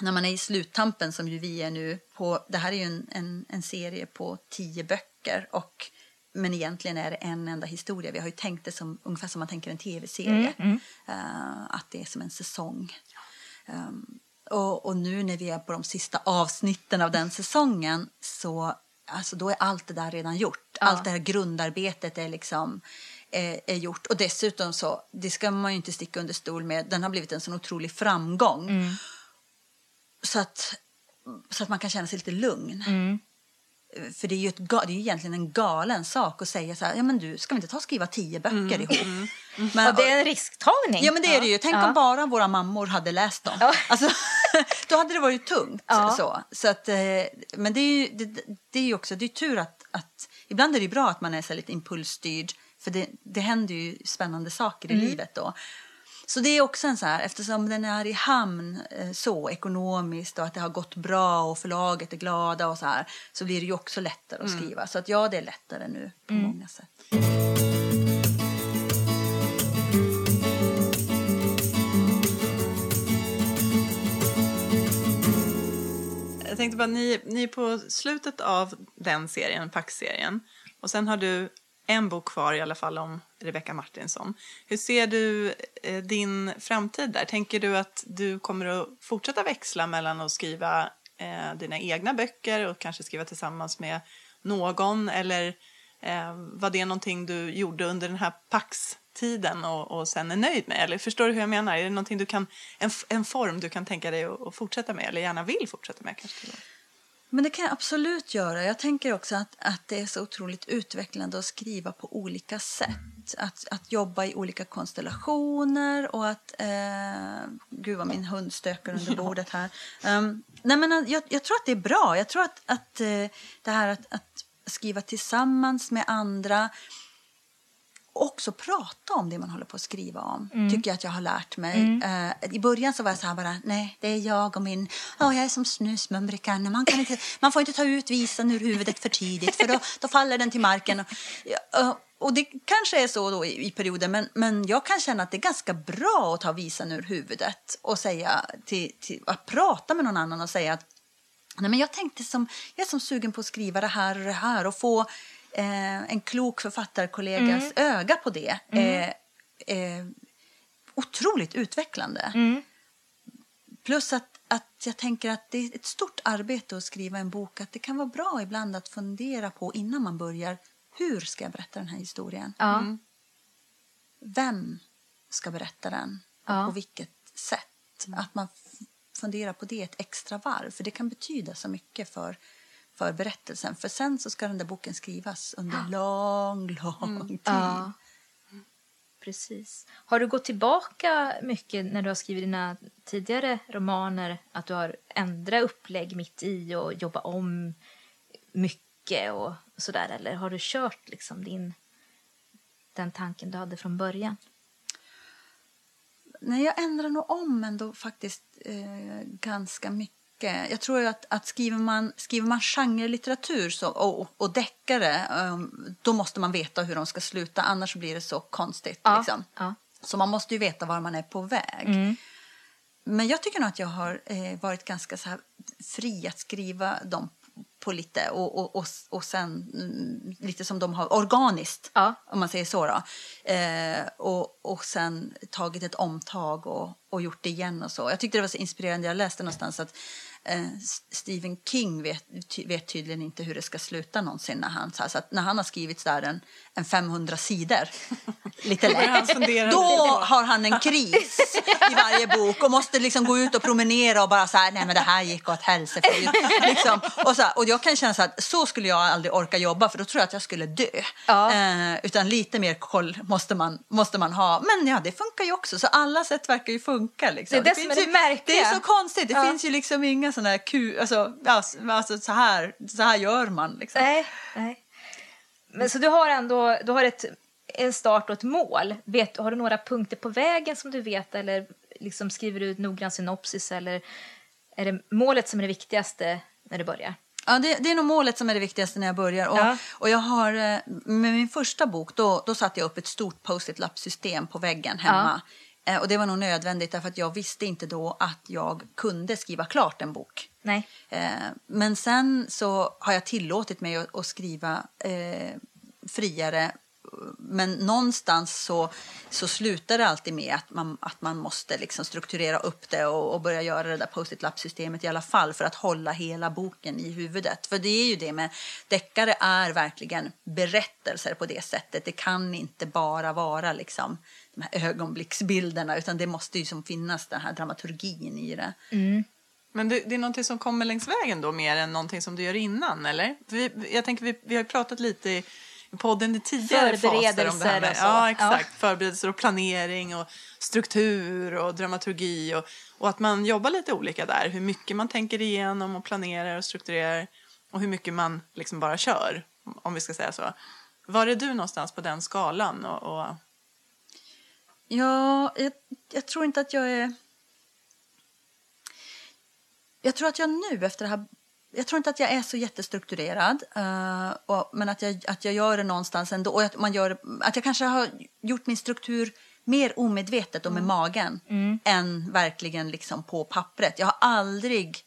när man är i sluttampen som ju vi är nu på, det här är ju en, en, en serie på tio böcker och men egentligen är det en enda historia. Vi har ju tänkt det som, ungefär som man tänker en tv-serie. Eh, att det är som en säsong. Ehm, och, och nu när vi är på de sista avsnitten av den säsongen så alltså då är allt det där redan gjort. Allt det här grundarbetet är liksom eh, är gjort. Och dessutom så, det ska man ju inte sticka under stol med, den har blivit en sån otrolig framgång. Så att, så att man kan känna sig lite lugn. För det är ju ett, det är egentligen en galen sak att säga så här, ja men du, ska vi inte ta och skriva tio böcker ihop? Men, Och det är en risktagning. Ja men det är det ju. Tänk Ja. om bara våra mammor hade läst dem. Ja. Alltså, då hade det varit tungt. Ja. Så. Så att, eh, men det är ju, det, det är också det är tur att, att ibland är det bra att man är så lite impulsstyrd för det, det händer ju spännande saker i livet då. Så det är också en så här, eftersom den är i hamn eh, så ekonomiskt och att det har gått bra och förlaget är glada och så här så blir det ju också lättare att skriva. Så att ja, det är lättare nu på många sätt. Tänkte bara, ni, ni är på slutet av den serien, Pax-serien. Och sen har du en bok kvar i alla fall om Rebecca Martinsson. Hur ser du eh, din framtid där? Tänker du att du kommer att fortsätta växla mellan att skriva eh, dina egna böcker och kanske skriva tillsammans med någon? Eller eh, var det någonting du gjorde under den här Pax... Pax-tiden och, och sen är nöjd med? Eller förstår du hur jag menar? Är det någonting du kan, en, en form du kan tänka dig att, att fortsätta med eller gärna vill fortsätta med? Kanske? Men det kan jag absolut göra. Jag tänker också att, att det är så otroligt utvecklande att skriva på olika sätt. Att, att jobba i olika konstellationer och att... Eh, gud vad min hund stökar under bordet här. Um, nej men jag, jag tror att det är bra. Jag tror att, att eh, det här att, att skriva tillsammans med andra också prata om det man håller på att skriva om. Tycker jag att jag har lärt mig. Eh, I början så var jag så här bara, nej det är jag och min, ja jag är som snusmumrikan. Man, kan inte, man får inte ta ut visan ur huvudet för tidigt för då, då faller den till marken. Och, eh, och det kanske är så då i, i perioder men, men jag kan känna att det är ganska bra att ta visan ur huvudet och säga till, till, att prata med någon annan och säga att Nej, men jag tänkte som, jag är som sugen på att skriva det här och det här och få eh, en klok författarkollegas öga på det. Eh, eh, otroligt utvecklande. Plus att, att jag tänker att det är ett stort arbete att skriva en bok. Att det kan vara bra ibland att fundera på innan man börjar. Hur ska jag berätta den här historien? Ja. Vem ska berätta den? Och Ja. på vilket sätt? Att man funderar på det ett extra varv. För det kan betyda så mycket för, för berättelsen. För sen så ska den där boken skrivas under en lång, lång tid. Ja. Precis. Har du gått tillbaka mycket när du har skrivit dina tidigare romaner? Att du har ändrat upplägg mitt i och jobbat om mycket och sådär? Eller har du kört liksom din, den tanken du hade från början? Nej, jag ändrar nog om ändå faktiskt eh, ganska mycket. Jag tror att, att skriver man, skriver man genrelitteratur så, och, och deckare eh, då måste man veta hur de ska sluta, annars blir det så konstigt. Ja, Liksom. ja. Så man måste ju veta var man är på väg. Men jag tycker nog att jag har eh, varit ganska så fri att skriva de på lite och, och, och, och sen mm, lite som de har organiskt, Ja. om man säger så. Då. Eh, och, och sen tagit ett omtag och, och gjort det igen och så. Jag tyckte det var så inspirerande. Jag läste någonstans att Eh, Stephen King vet, vet tydligen inte hur det ska sluta någonsin när han, så, här, så att när han har skrivit så där en, en 500 sidor, lite lätt, då har han en kris i varje bok och måste liksom gå ut och promenera och bara så här, nej men det här gick åt helsike. Liksom. Och, så här, och jag kan känna så att så skulle jag aldrig orka jobba för då tror jag att jag skulle dö. Ja. Eh, utan lite mer koll måste man, måste man ha. Men ja, det funkar ju också så alla sätt verkar ju funka. Liksom. Det är det finns det ju, märkliga. Det är så konstigt, det Ja. finns ju liksom inga sådana här ku, alltså, alltså så, här, så här gör man. Liksom. Nej, nej. Men så du har ändå du har ett, en start och ett mål. Vet, har du några punkter på vägen som du vet eller liksom skriver du ut noggrann synopsis eller är det målet som är det viktigaste när du börjar? Ja, det, det är nog målet som är det viktigaste när jag börjar. Och, Ja. och jag har, eh, med min första bok då, då satte jag upp ett stort post-it-lappsystem på väggen hemma. Eh, Och det var nog nödvändigt därför att jag visste inte då att jag kunde skriva klart en bok. Nej. Eh, Men sen så har jag tillåtit mig att, skriva eh, friare. Men någonstans så, så slutar det alltid med att man, att man måste liksom strukturera upp det och, och börja göra det där post-it-lappsystemet i alla fall för att hålla hela boken i huvudet. För det är ju det med deckare är verkligen berättelser på det sättet. Det kan inte bara vara liksom de här ögonblicksbilderna utan det måste ju som finnas den här dramaturgin i det. Men det, det är någonting som kommer längs vägen då mer än någonting som du gör innan, eller? Vi, jag tänker vi, vi har pratat lite i podden i tidigare faser om det här med, och så. Ja, exakt. Förberedelser och planering och struktur och dramaturgi och, och att man jobbar lite olika där. Hur mycket man tänker igenom och planerar och strukturerar och hur mycket man liksom bara kör, om vi ska säga så. Var är du någonstans på den skalan? Och, och... Ja, jag, jag tror inte att jag är... Jag tror att jag nu efter det här... Jag tror inte att jag är så jättestrukturerad, eh, och, men att jag, att jag gör det någonstans ändå. Och att, man gör, att jag kanske har gjort min struktur mer omedvetet och med magen än verkligen liksom på pappret. Jag har aldrig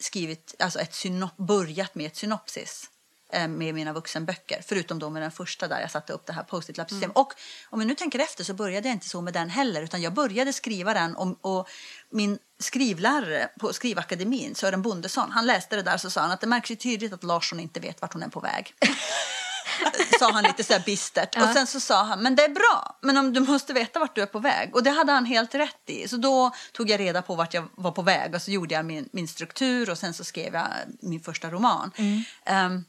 skrivit, alltså ett synop, börjat med ett synopsis med mina vuxenböcker. Förutom då med den första där jag satte upp det här post it lappsystemet Och om jag nu tänker efter så började jag inte så med den heller. Utan jag började skriva den och, och min skrivlärare på Skrivakademin, Sören Bondesson, han läste det där så sa han att det märks ju tydligt att Larsson inte vet vart hon är på väg. sa han lite så här bistert. Och sen så sa han, men det är bra, men om du måste veta vart du är på väg. Och det hade han helt rätt i. Så då tog jag reda på vart jag var på väg och så gjorde jag min, min struktur och sen så skrev jag min första roman. Ehm,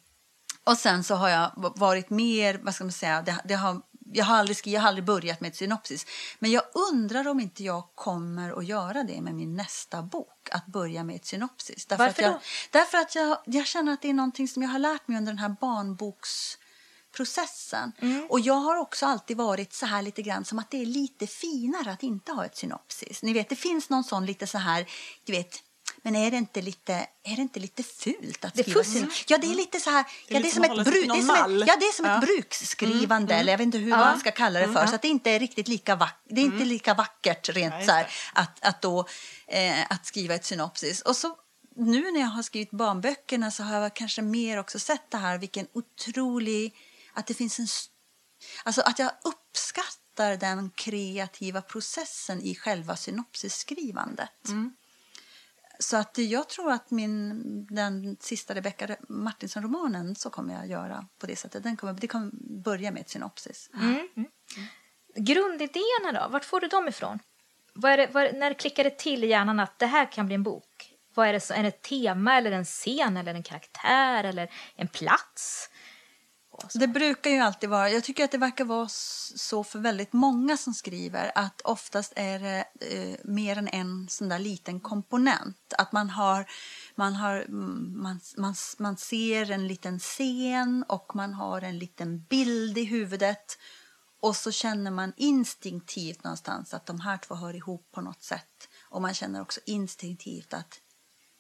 och sen så har jag varit mer, vad ska man säga, det, det har, jag, har aldrig, jag har aldrig börjat med ett synopsis. Men jag undrar om inte jag kommer att göra det med min nästa bok, att börja med ett synopsis. Därför Varför att jag, då? Därför att jag, jag känner att det är någonting som jag har lärt mig under den här barnboksprocessen. Och jag har också alltid varit så här lite grann som att det är lite finare att inte ha ett synopsis. Ni vet, det finns någon sån lite så här, du vet, men är det inte lite, är det inte lite fult att Det skriva synopsis? Ja, det är lite så här, Det är ja, det är som ett det är som ett, ja, det är som Ja. ett bruksskrivande, eller jag vet inte hur Ja. man ska kalla det för, så att det inte är riktigt lika, vack, det är inte lika vackert rent Ja, så här, att, att, då, eh, att skriva ett synopsis. Och så nu när jag har skrivit barnböckerna så har jag kanske mer också sett det här, vilken otrolig, att det finns en, alltså att jag uppskattar den kreativa processen i själva synopsisskrivandet. Så att jag tror att min, den sista Rebecka Martinsson-romanen så kommer jag göra på det sättet. Den kommer, det kommer börja med ett synopsis. Mm. Mm. Grundidéerna då, vart får du dem ifrån? Vad är det, vad, när klickar det till i hjärnan att det här kan bli en bok? Vad är det, är det ett tema eller en scen eller en karaktär eller en plats? Det brukar ju alltid vara, jag tycker att det verkar vara så för väldigt många som skriver att oftast är det eh, mer än en sån där liten komponent. Att man har, man har, mm, man, man, man ser en liten scen och man har en liten bild i huvudet och så känner man instinktivt någonstans att de här två hör ihop på något sätt. Och man känner också instinktivt att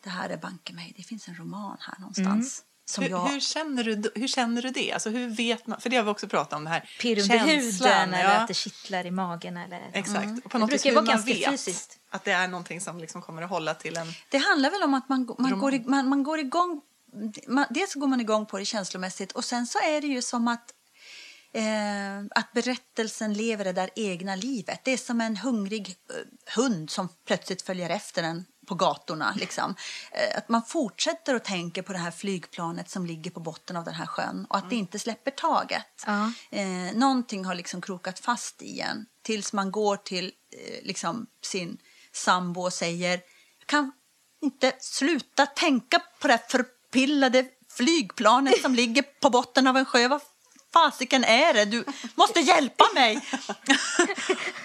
det här är banke mig, det finns en roman här någonstans. Som Hur, jag... hur, känner du, hur känner du det? Alltså, hur vet man? För det har vi också pratat om. det här. Pirr under Känslan, huden eller ja. att det kittlar i magen? Eller, Exakt. Mm. Och på något det brukar vara ganska vet fysiskt. att det är någonting som liksom kommer att hålla till en... Det handlar väl om att man, man, går, i- man, man går igång man, dels går man igång på det känslomässigt och sen så är det ju som att eh, att berättelsen lever det där egna livet. Det är som en hungrig eh, hund som plötsligt följer efter en på gatorna. Liksom. Eh, att man fortsätter att tänka på det här flygplanet som ligger på botten av den här sjön och att det inte släpper taget. Ja. Eh, någonting har liksom krokat fast i en tills man går till eh, liksom sin sambo och säger jag kan inte sluta tänka på det här förpillade flygplanet som ligger på botten av en sjö. Vad fasiken är det? Du måste hjälpa mig!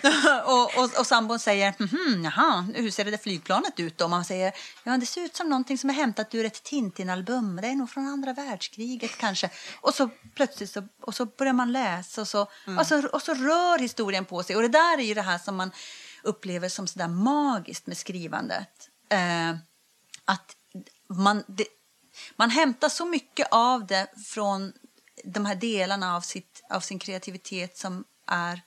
och, och, och sambon säger, mhm, jaha, hur ser det där flygplanet ut då? Man säger, ja det ser ut som någonting som är hämtat ur ett Tintin-album. Det är nog från andra världskriget kanske. Och så plötsligt så, och så börjar man läsa och så, och, så, och så rör historien på sig. Och det där är ju det här som man upplever som sådär magiskt med skrivandet. Eh, att man, det, man hämtar så mycket av det från de här delarna av, sitt, av sin kreativitet som, är,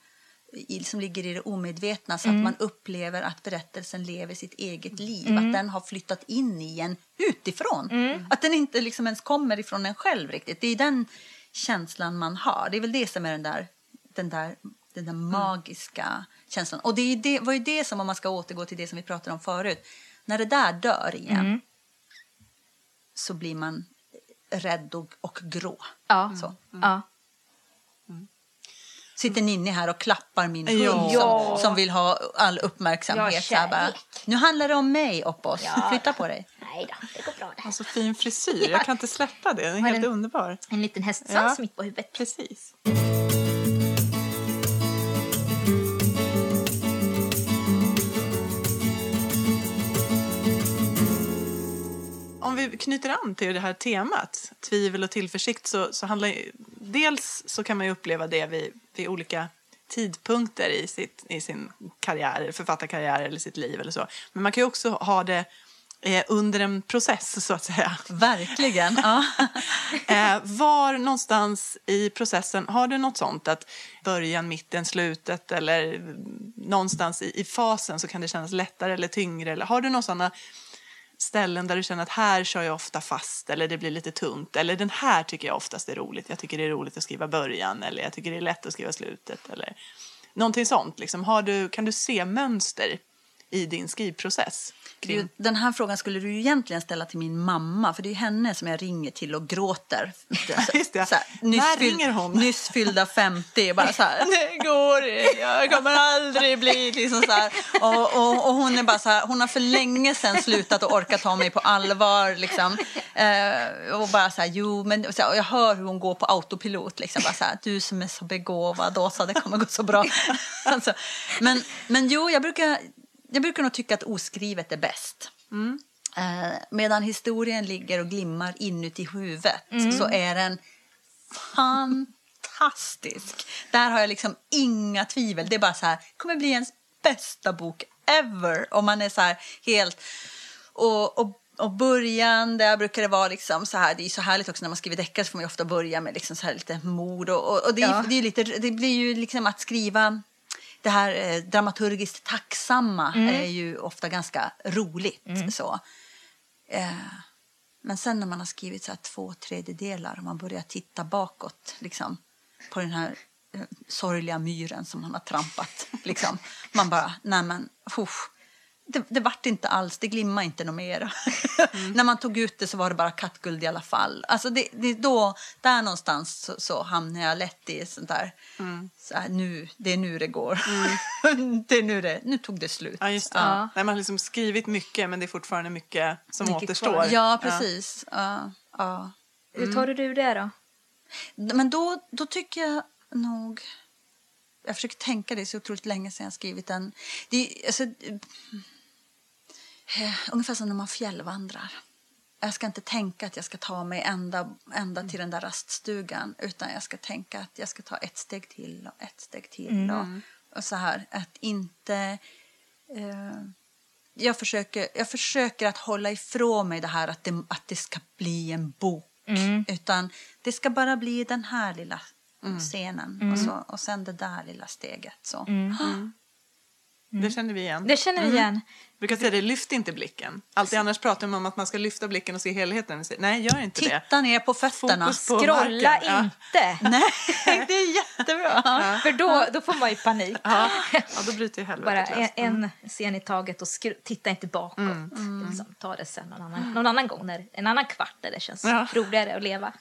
som ligger i det omedvetna så att man upplever att berättelsen lever sitt eget liv. Att den har flyttat in i en utifrån. Att den inte liksom ens kommer ifrån en själv riktigt. Det är den känslan man har. Det är väl det som är den där, den där, den där magiska känslan. Och det, är det var ju det som, om man ska återgå till det som vi pratade om förut, när det där dör igen så blir man rädd och, och grå. Ja. Så. ja. Sitter Ninni här och klappar min hund Ja. Som, som vill ha all uppmärksamhet. Ja, bara, nu handlar det om mig, Oppos. Ja. Flytta på dig. Nej då, det går bra det. Alltså fin frisyr. Jag kan inte släppa det. Den är helt den- underbar. En liten hästsvans Ja. mitt på huvudet. Precis. Vi knyter an till det här temat, tvivel och tillförsikt, så, så handlar ju, dels så kan man ju uppleva det vid, vid olika tidpunkter i, sitt, i sin karriär, författarkarriär eller sitt liv eller så. Men man kan ju också ha det eh, under en process så att säga. Verkligen. Ja. Eh, var någonstans i processen, har du något sånt att början, mitten, slutet eller någonstans i, i fasen så kan det kännas lättare eller tyngre? Eller har du några sådana ställen där du känner att här kör jag ofta fast eller det blir lite tungt eller den här tycker jag oftast är roligt. Jag tycker det är roligt att skriva början eller jag tycker det är lätt att skriva slutet eller någonting sånt. Liksom. Har du, kan du se mönster i din skrivprocess? Kring... Den här frågan skulle du ju egentligen ställa till min mamma, för det är henne som jag ringer till och gråter. Just det. Så här, När fyll- ringer hon? Nyss fyllda 50, bara så här, det går jag kommer aldrig bli liksom så här. Och, och, och hon är bara så här, hon har för länge sedan slutat att orka ta mig på allvar liksom. Eh, och bara så här, jo men, så här, och jag hör hur hon går på autopilot liksom, bara så här, du som är så begåvad, Åsa, det kommer gå så bra. alltså, men, men jo, jag brukar, jag brukar nog tycka att oskrivet är bäst. Eh, medan historien ligger och glimmar inuti huvudet så är den fantastisk. Där har jag liksom inga tvivel. Det är bara så här, kommer bli ens bästa bok ever. Och man är så här helt... Och, och, och början, där brukar det vara liksom så här, det är så härligt också när man skriver deckare så får man ofta börja med liksom så här lite mord och, och, och det, är- Ja. det, är lite, det blir ju liksom att skriva det här eh, dramaturgiskt tacksamma är ju ofta ganska roligt. Så. Eh, men sen när man har skrivit så här två tredjedelar och man börjar titta bakåt liksom, på den här eh, sorgliga myren som man har trampat. Liksom. Man bara, nej men, usch, det, det vart inte alls, det glimmade inte något mer. när man tog ut det så var det bara kattguld i alla fall. Alltså det, det då, där någonstans så, så hamnar jag lätt i sånt där, så här, nu, det är nu det går. det är nu det, nu tog det slut. Ja, just det. Ja. Nej, man har liksom skrivit mycket men det är fortfarande mycket som Mycket återstår. kvar. Ja, precis. Ja, ja. Hur tar du det då? Men då, då tycker jag nog... Jag försöker tänka det är så otroligt länge sedan jag skrivit den. Det är, alltså, ungefär som när man fjällvandrar. Jag ska inte tänka att jag ska ta mig ända, ända till den där raststugan utan jag ska tänka att jag ska ta ett steg till och ett steg till. Och, och så här, att inte... Eh, jag, försöker, jag försöker att hålla ifrån mig det här att det, att det ska bli en bok. Utan det ska bara bli den här lilla scenen och, så, och sen det där lilla steget. Så. Det känner vi igen. Det känner vi igen. Jag brukar säga det, lyft inte blicken. Alltid annars pratar man om att man ska lyfta blicken och se helheten. Nej, gör inte det. Titta ner på fötterna. Fokus på Scrolla marken. Ja. inte. Nej, det är jättebra. För då, då får man ju panik. Ja. ja, då bryter ju helvetet Bara en, löst. Mm. en scen i taget och skru- titta inte bakåt. Liksom, ta det sen någon annan, någon annan gång, när, en annan kvart där det känns Ja. roligare att leva.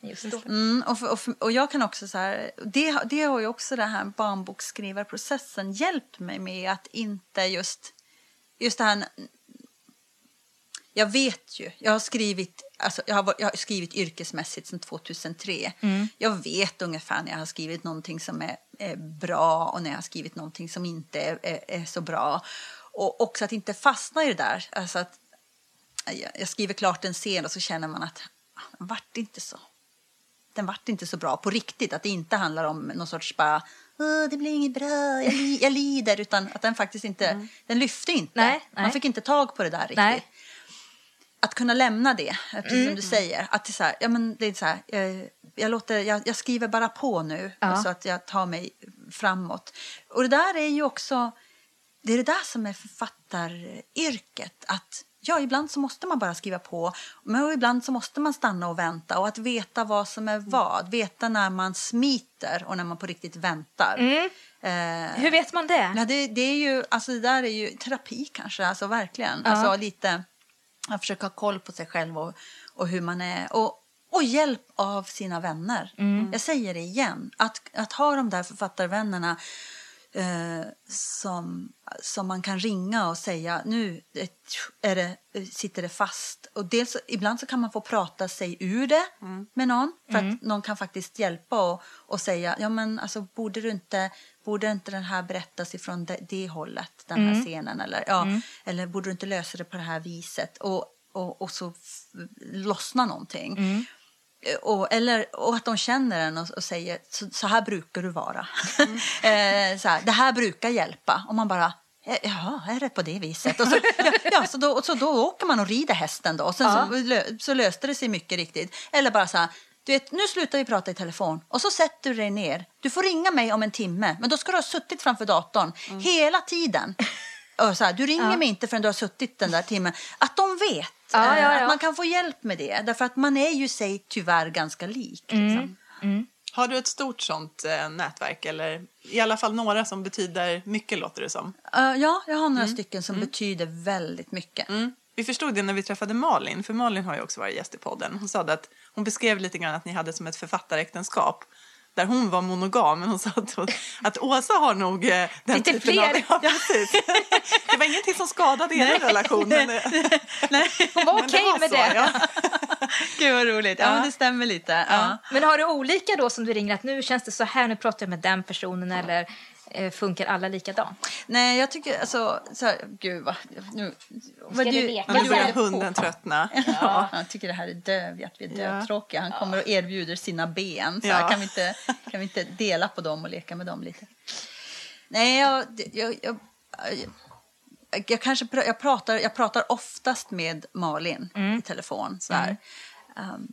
Just då. Mm, och, för, och, för, och jag kan också så här, det, det har ju också den här barnboksskrivarprocessen hjälpt mig med att inte just, just det här jag vet ju, jag har skrivit, alltså jag har, jag har skrivit yrkesmässigt sedan 2003. Jag vet ungefär när jag har skrivit någonting som är, är bra och när jag har skrivit någonting som inte är, är, är så bra. Och också att inte fastna i det där. Alltså att jag, jag skriver klart en scen och så känner man att ah, vart inte så. Den vart inte så bra på riktigt. Att det inte handlar om någon sorts bara "Åh, det blir inget bra, jag, li, jag lider. Utan att den faktiskt inte, den lyfte inte. Nej, nej. Man fick inte tag på det där riktigt Nej. att kunna lämna det, eh, precis som du säger. Att det är så här, ja, men det är så här, jag, jag, låter, jag, jag skriver bara på nu Ja. så att jag tar mig framåt. Och det där är ju också, det är det där som är författaryrket. Att ja, ibland så måste man bara skriva på, men ibland så måste man stanna och vänta. Och att veta vad som är vad, veta när man smiter och när man på riktigt väntar. Eh, Hur vet man det? Ja, det, det är ju, alltså det där är ju terapi kanske, alltså verkligen. Alltså lite, att försöka ha koll på sig själv och, och hur man är. Och, och hjälp av sina vänner. Jag säger det igen, att, att ha de där författarvännerna eh, som, som man kan ringa och säga nu är det, sitter det fast. Och dels, ibland så kan man få prata sig ur det med någon för att någon kan faktiskt hjälpa och, och säga ja men alltså borde du inte Borde inte den här berättas ifrån det, det hållet, den här scenen? Eller, ja, eller borde du inte lösa det på det här viset? Och, och, och så lossna någonting. Eh, Och, eller, och att de känner en och, och säger så, så här brukar du vara. eh, så här, det här brukar hjälpa. Och man bara, "Eh, jaha, är det på det viset? Och så, ja, ja, så, då, så då åker man och rider hästen då. Och sen så, lö, så löste det sig mycket riktigt. Eller bara så här, du vet, nu slutar vi prata i telefon och så sätter du dig ner. Du får ringa mig om en timme, men då ska du ha suttit framför datorn hela tiden. Och så här, du ringer mig inte förrän du har suttit den där timmen. Att de vet. Ja, eh, ja, Att ja. man kan få hjälp med det. Därför att man är ju sig tyvärr ganska lik. Liksom. Har du ett stort sånt eh, nätverk eller i alla fall några som betyder mycket låter det som? Eh, ja, jag har några stycken som betyder väldigt mycket. Mm. Vi förstod det när vi träffade Malin, för Malin har ju också varit gäst i podden. Hon sa att hon beskrev lite grann att ni hade som ett författaräktenskap. Där hon var monogam, men hon sa att, hon, att Åsa har nog eh, den Lite typen fler. av... Ja, precis. Det var ingenting som skadade er relation. Men, eh, Hon var okej var med så, det. Ja. Gud vad roligt. Ja, men det stämmer lite. Ja. Men har du olika då som du ringer att nu känns det så här, nu pratar jag med den personen eller funkar alla likadant? Nej, jag tycker alltså... Så här, gud vad... Nu, vad vi leka? Nu börjar du hunden tröttna. Ja. Han tycker det här är döv, att vi är dövtråkiga. Han kommer och erbjuder sina ben. Så här, Ja. kan, vi inte, kan vi inte dela på dem och leka med dem lite? Nej, jag... jag, jag, jag, jag kanske pr- jag pratar, jag pratar oftast med Malin i telefon. Så här. Um,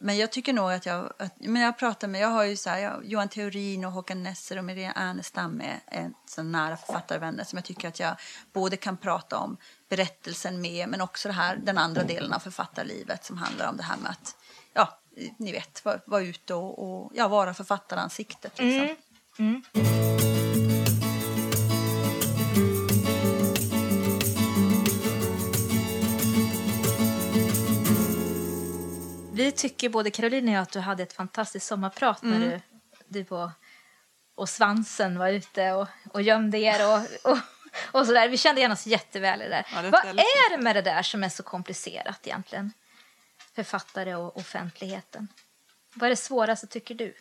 men jag tycker nog att jag, att, men jag pratar med, jag har ju så här, jag, Johan Theorin och Håkan Nesser och Maria Ernestam är en så nära författarvänner som jag tycker att jag både kan prata om berättelsen med men också det här, den andra delen av författarlivet som handlar om det här med att, ja, ni vet, vara var ute och, och ja, vara författaransiktet. Liksom. Mm. Mm. Vi tycker både Caroline och jag att du hade ett fantastiskt sommarprat när Mm. du, du och, och svansen var ute och, och gömde er och, och, och sådär. Vi kände igen oss jätteväl i det där. Ja, det Vad är det med det där som är så komplicerat egentligen? Författare och offentligheten. Vad är det svåraste tycker du?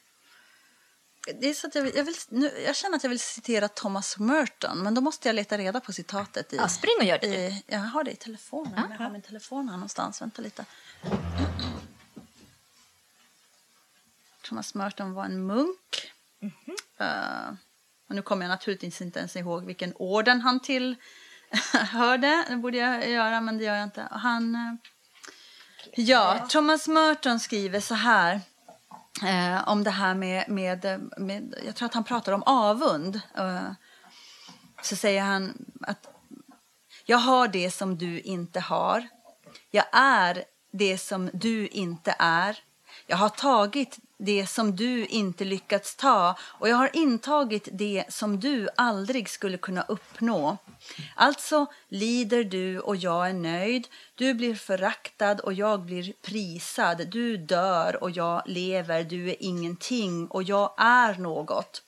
Det är så att jag, vill, jag, vill, nu, jag känner att jag vill citera Thomas Merton men då måste jag leta reda på citatet. I, Ja, spring och gör det. i, jag har det i telefonen. Jag har min telefon här någonstans. Vänta lite. Thomas Merton var en munk. Eh, och nu kommer jag naturligtvis inte ens ihåg vilken orden han tillhörde. Det borde jag göra, men det gör jag inte. Han, eh, ja, Thomas Merton skriver så här. Eh, om det här med, med, med, jag tror att han pratar om avund. Så säger han att jag har det som du inte har. Jag är det som du inte är. Jag har tagit det som du inte lyckats ta och jag har intagit det som du aldrig skulle kunna uppnå. Alltså lider du och jag är nöjd. Du blir föraktad och jag blir prisad. Du dör och jag lever. Du är ingenting och jag är något.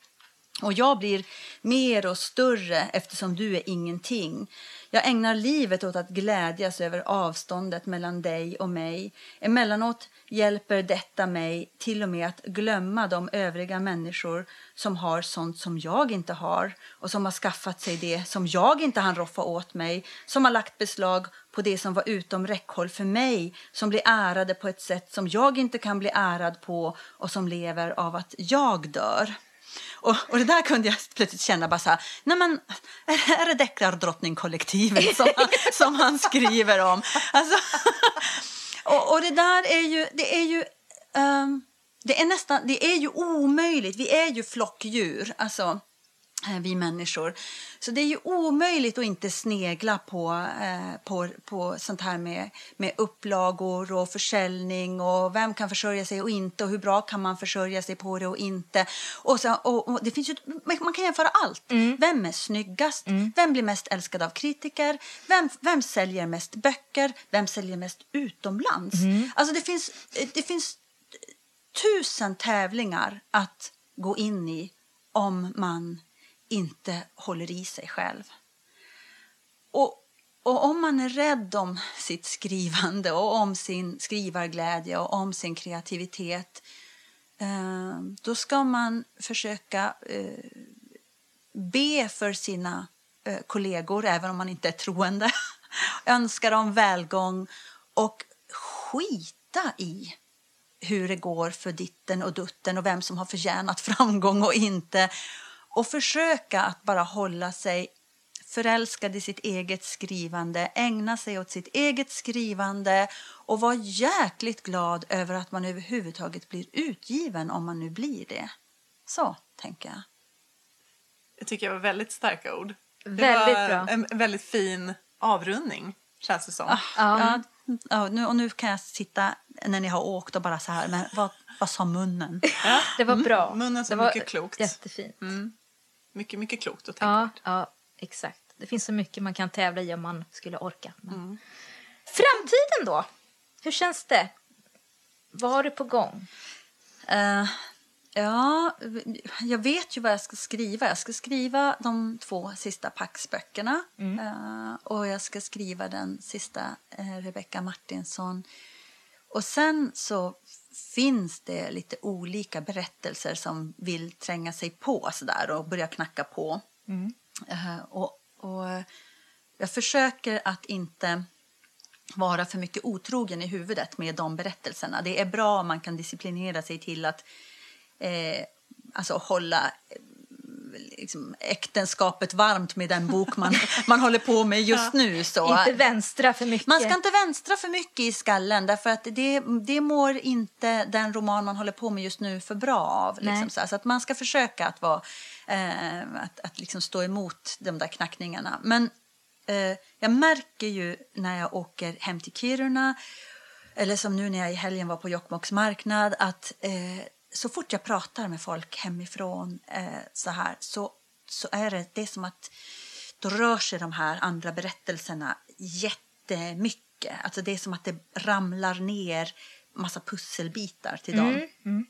Och jag blir mer och större eftersom du är ingenting. Jag ägnar livet åt att glädjas över avståndet mellan dig och mig. Emellanåt hjälper detta mig till och med att glömma de övriga människor som har sånt som jag inte har och som har skaffat sig det som jag inte hann roffa åt mig, som har lagt beslag på det som var utom räckhåll för mig, som blir ärade på ett sätt som jag inte kan bli ärad på och som lever av att jag dör. Och, och det där kunde jag plötsligt känna bara så här, nej men är det deckardrottningkollektivet som, han, som han skriver om? Alltså, och, och det där är ju, det är ju, um, det är nästan, det är ju omöjligt, vi är ju flockdjur, alltså vi människor. Så det är ju omöjligt att inte snegla på, eh, på, på sånt här med, med upplagor och försäljning och vem kan försörja sig och inte och hur bra kan man försörja sig på det och inte. Och, så, och, och det finns ju, man kan jämföra allt. Mm. Vem är snyggast? Mm. Vem blir mest älskad av kritiker? Vem, vem säljer mest böcker? Vem säljer mest utomlands? Mm. Alltså det finns, det finns tusen tävlingar att gå in i om man inte håller i sig själv. Och, och om man är rädd om sitt skrivande och om sin skrivarglädje och om sin kreativitet eh, då ska man försöka eh, be för sina eh, kollegor, även om man inte är troende. Önska dem välgång och skita i hur det går för ditten och dutten och vem som har förtjänat framgång och inte och försöka att bara hålla sig förälskad i sitt eget skrivande, ägna sig åt sitt eget skrivande och vara jäkligt glad över att man överhuvudtaget blir utgiven om man nu blir det. Så tänker jag. Jag tycker det var väldigt starka ord. Väldigt det var bra. En väldigt fin avrundning, känns det som. Ah, ja. Ja, nu, och nu kan jag sitta när ni har åkt och bara så här, men vad, vad sa munnen? Ja, det var bra. Mm. Munnen sa mycket klokt. Jättefint. Mm. Mycket, mycket klokt och Ja, tänkvärt. ja, exakt. Det finns så mycket man kan tävla i om man skulle orka. Men... Framtiden då? Hur känns det? Vad har du på gång? Eh, ja, jag vet ju vad jag ska skriva. Jag ska skriva de två sista Pax-böckerna. Eh, och jag ska skriva den sista uh, Rebecca Martinsson. Och sen så finns det lite olika berättelser som vill tränga sig på sådär och börja knacka på. Eh, och, och jag försöker att inte vara för mycket otrogen i huvudet med de berättelserna. Det är bra om man kan disciplinera sig till att eh, alltså hålla liksom, äktenskapet varmt med den bok man, man håller på med just nu. Så. Inte vänstra för mycket. Man ska inte vänstra för mycket i skallen därför att det, det mår inte den roman man håller på med just nu för bra av. Liksom, så, så att man ska försöka att, vara, eh, att, att liksom stå emot de där knackningarna. Men eh, jag märker ju när jag åker hem till Kiruna eller som nu när jag i helgen var på Jokkmokks marknad att eh, så fort jag pratar med folk hemifrån eh, så här så, så är det, det är som att då rör sig de här andra berättelserna jättemycket. Alltså det är som att det ramlar ner massa pusselbitar till dem. Mm,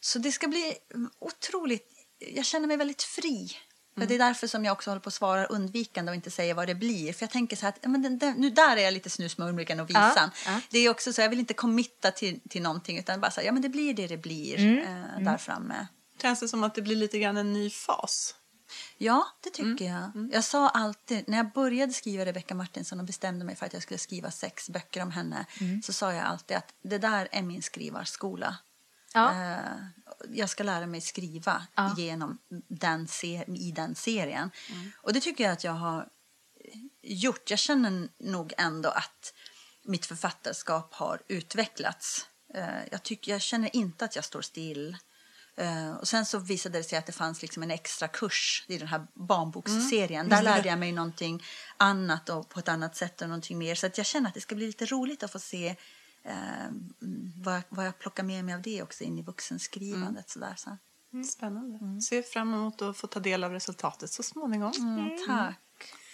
Så det ska bli otroligt... Jag känner mig väldigt fri. För Det är därför som jag också håller på att svara undvikande och inte säger vad det blir. För jag tänker så här att ja, men den, den, nu där är jag lite snusmumriken och visan. Ja, ja. Det är också så jag vill inte committa till, till någonting utan bara säga ja men det blir det det blir eh, där framme. Känns det som att det blir lite grann en ny fas? Ja, det tycker jag. Jag sa alltid, när jag började skriva Rebecca Martinsson och bestämde mig för att jag skulle skriva sex böcker om henne, så sa jag alltid att det där är min skrivarskola. Ja. Eh, jag ska lära mig skriva Ja. genom den i den serien. Och det tycker jag att jag har gjort. Jag känner nog ändå att mitt författarskap har utvecklats. Eh, jag, tycker, jag känner inte att jag står still. Eh, och sen så visade det sig att det fanns liksom en extra kurs i den här barnboksserien. Där lärde jag mig någonting annat och på ett annat sätt och någonting mer. Så jag känner att det ska bli lite roligt att få se eh, vad, jag, vad jag plockar med mig av det också in i vuxenskrivandet. Sådär, så. Spännande. Ser fram emot att få ta del av resultatet så småningom. Mm, tack.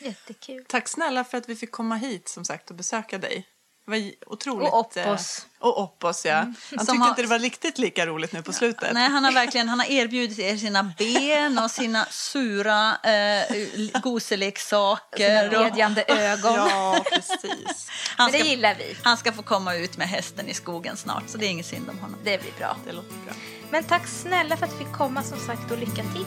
Jättekul. Tack snälla för att vi fick komma hit som sagt och besöka dig. Var otroligt. Och Oppos. eh, Och Oppos, ja. Han Som tyckte har- inte det var riktigt lika roligt nu på slutet. Nej, han har verkligen han har erbjudit er sina ben och sina sura eh, goseleksaker. Sina bedjande ögon. Ja, precis. Han Men det ska, gillar vi. han ska få komma ut med hästen i skogen snart, så det är inget synd om honom. Det blir bra. Det låter bra. Men tack snälla för att vi fick komma som sagt och lycka till.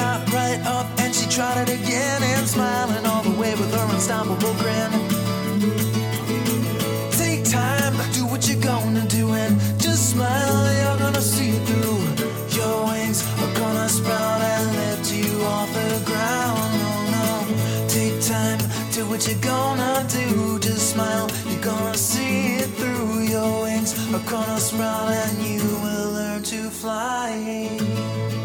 Got right up and she tried it again and smiling all the way with her unstoppable grin. Take time, do what you're gonna do and just smile. You're gonna see it through. Your wings are gonna sprout and lift you off the ground. Oh no, take time, do what you're gonna do. Just smile, you're gonna see it through. Your wings are gonna sprout and you will learn to fly.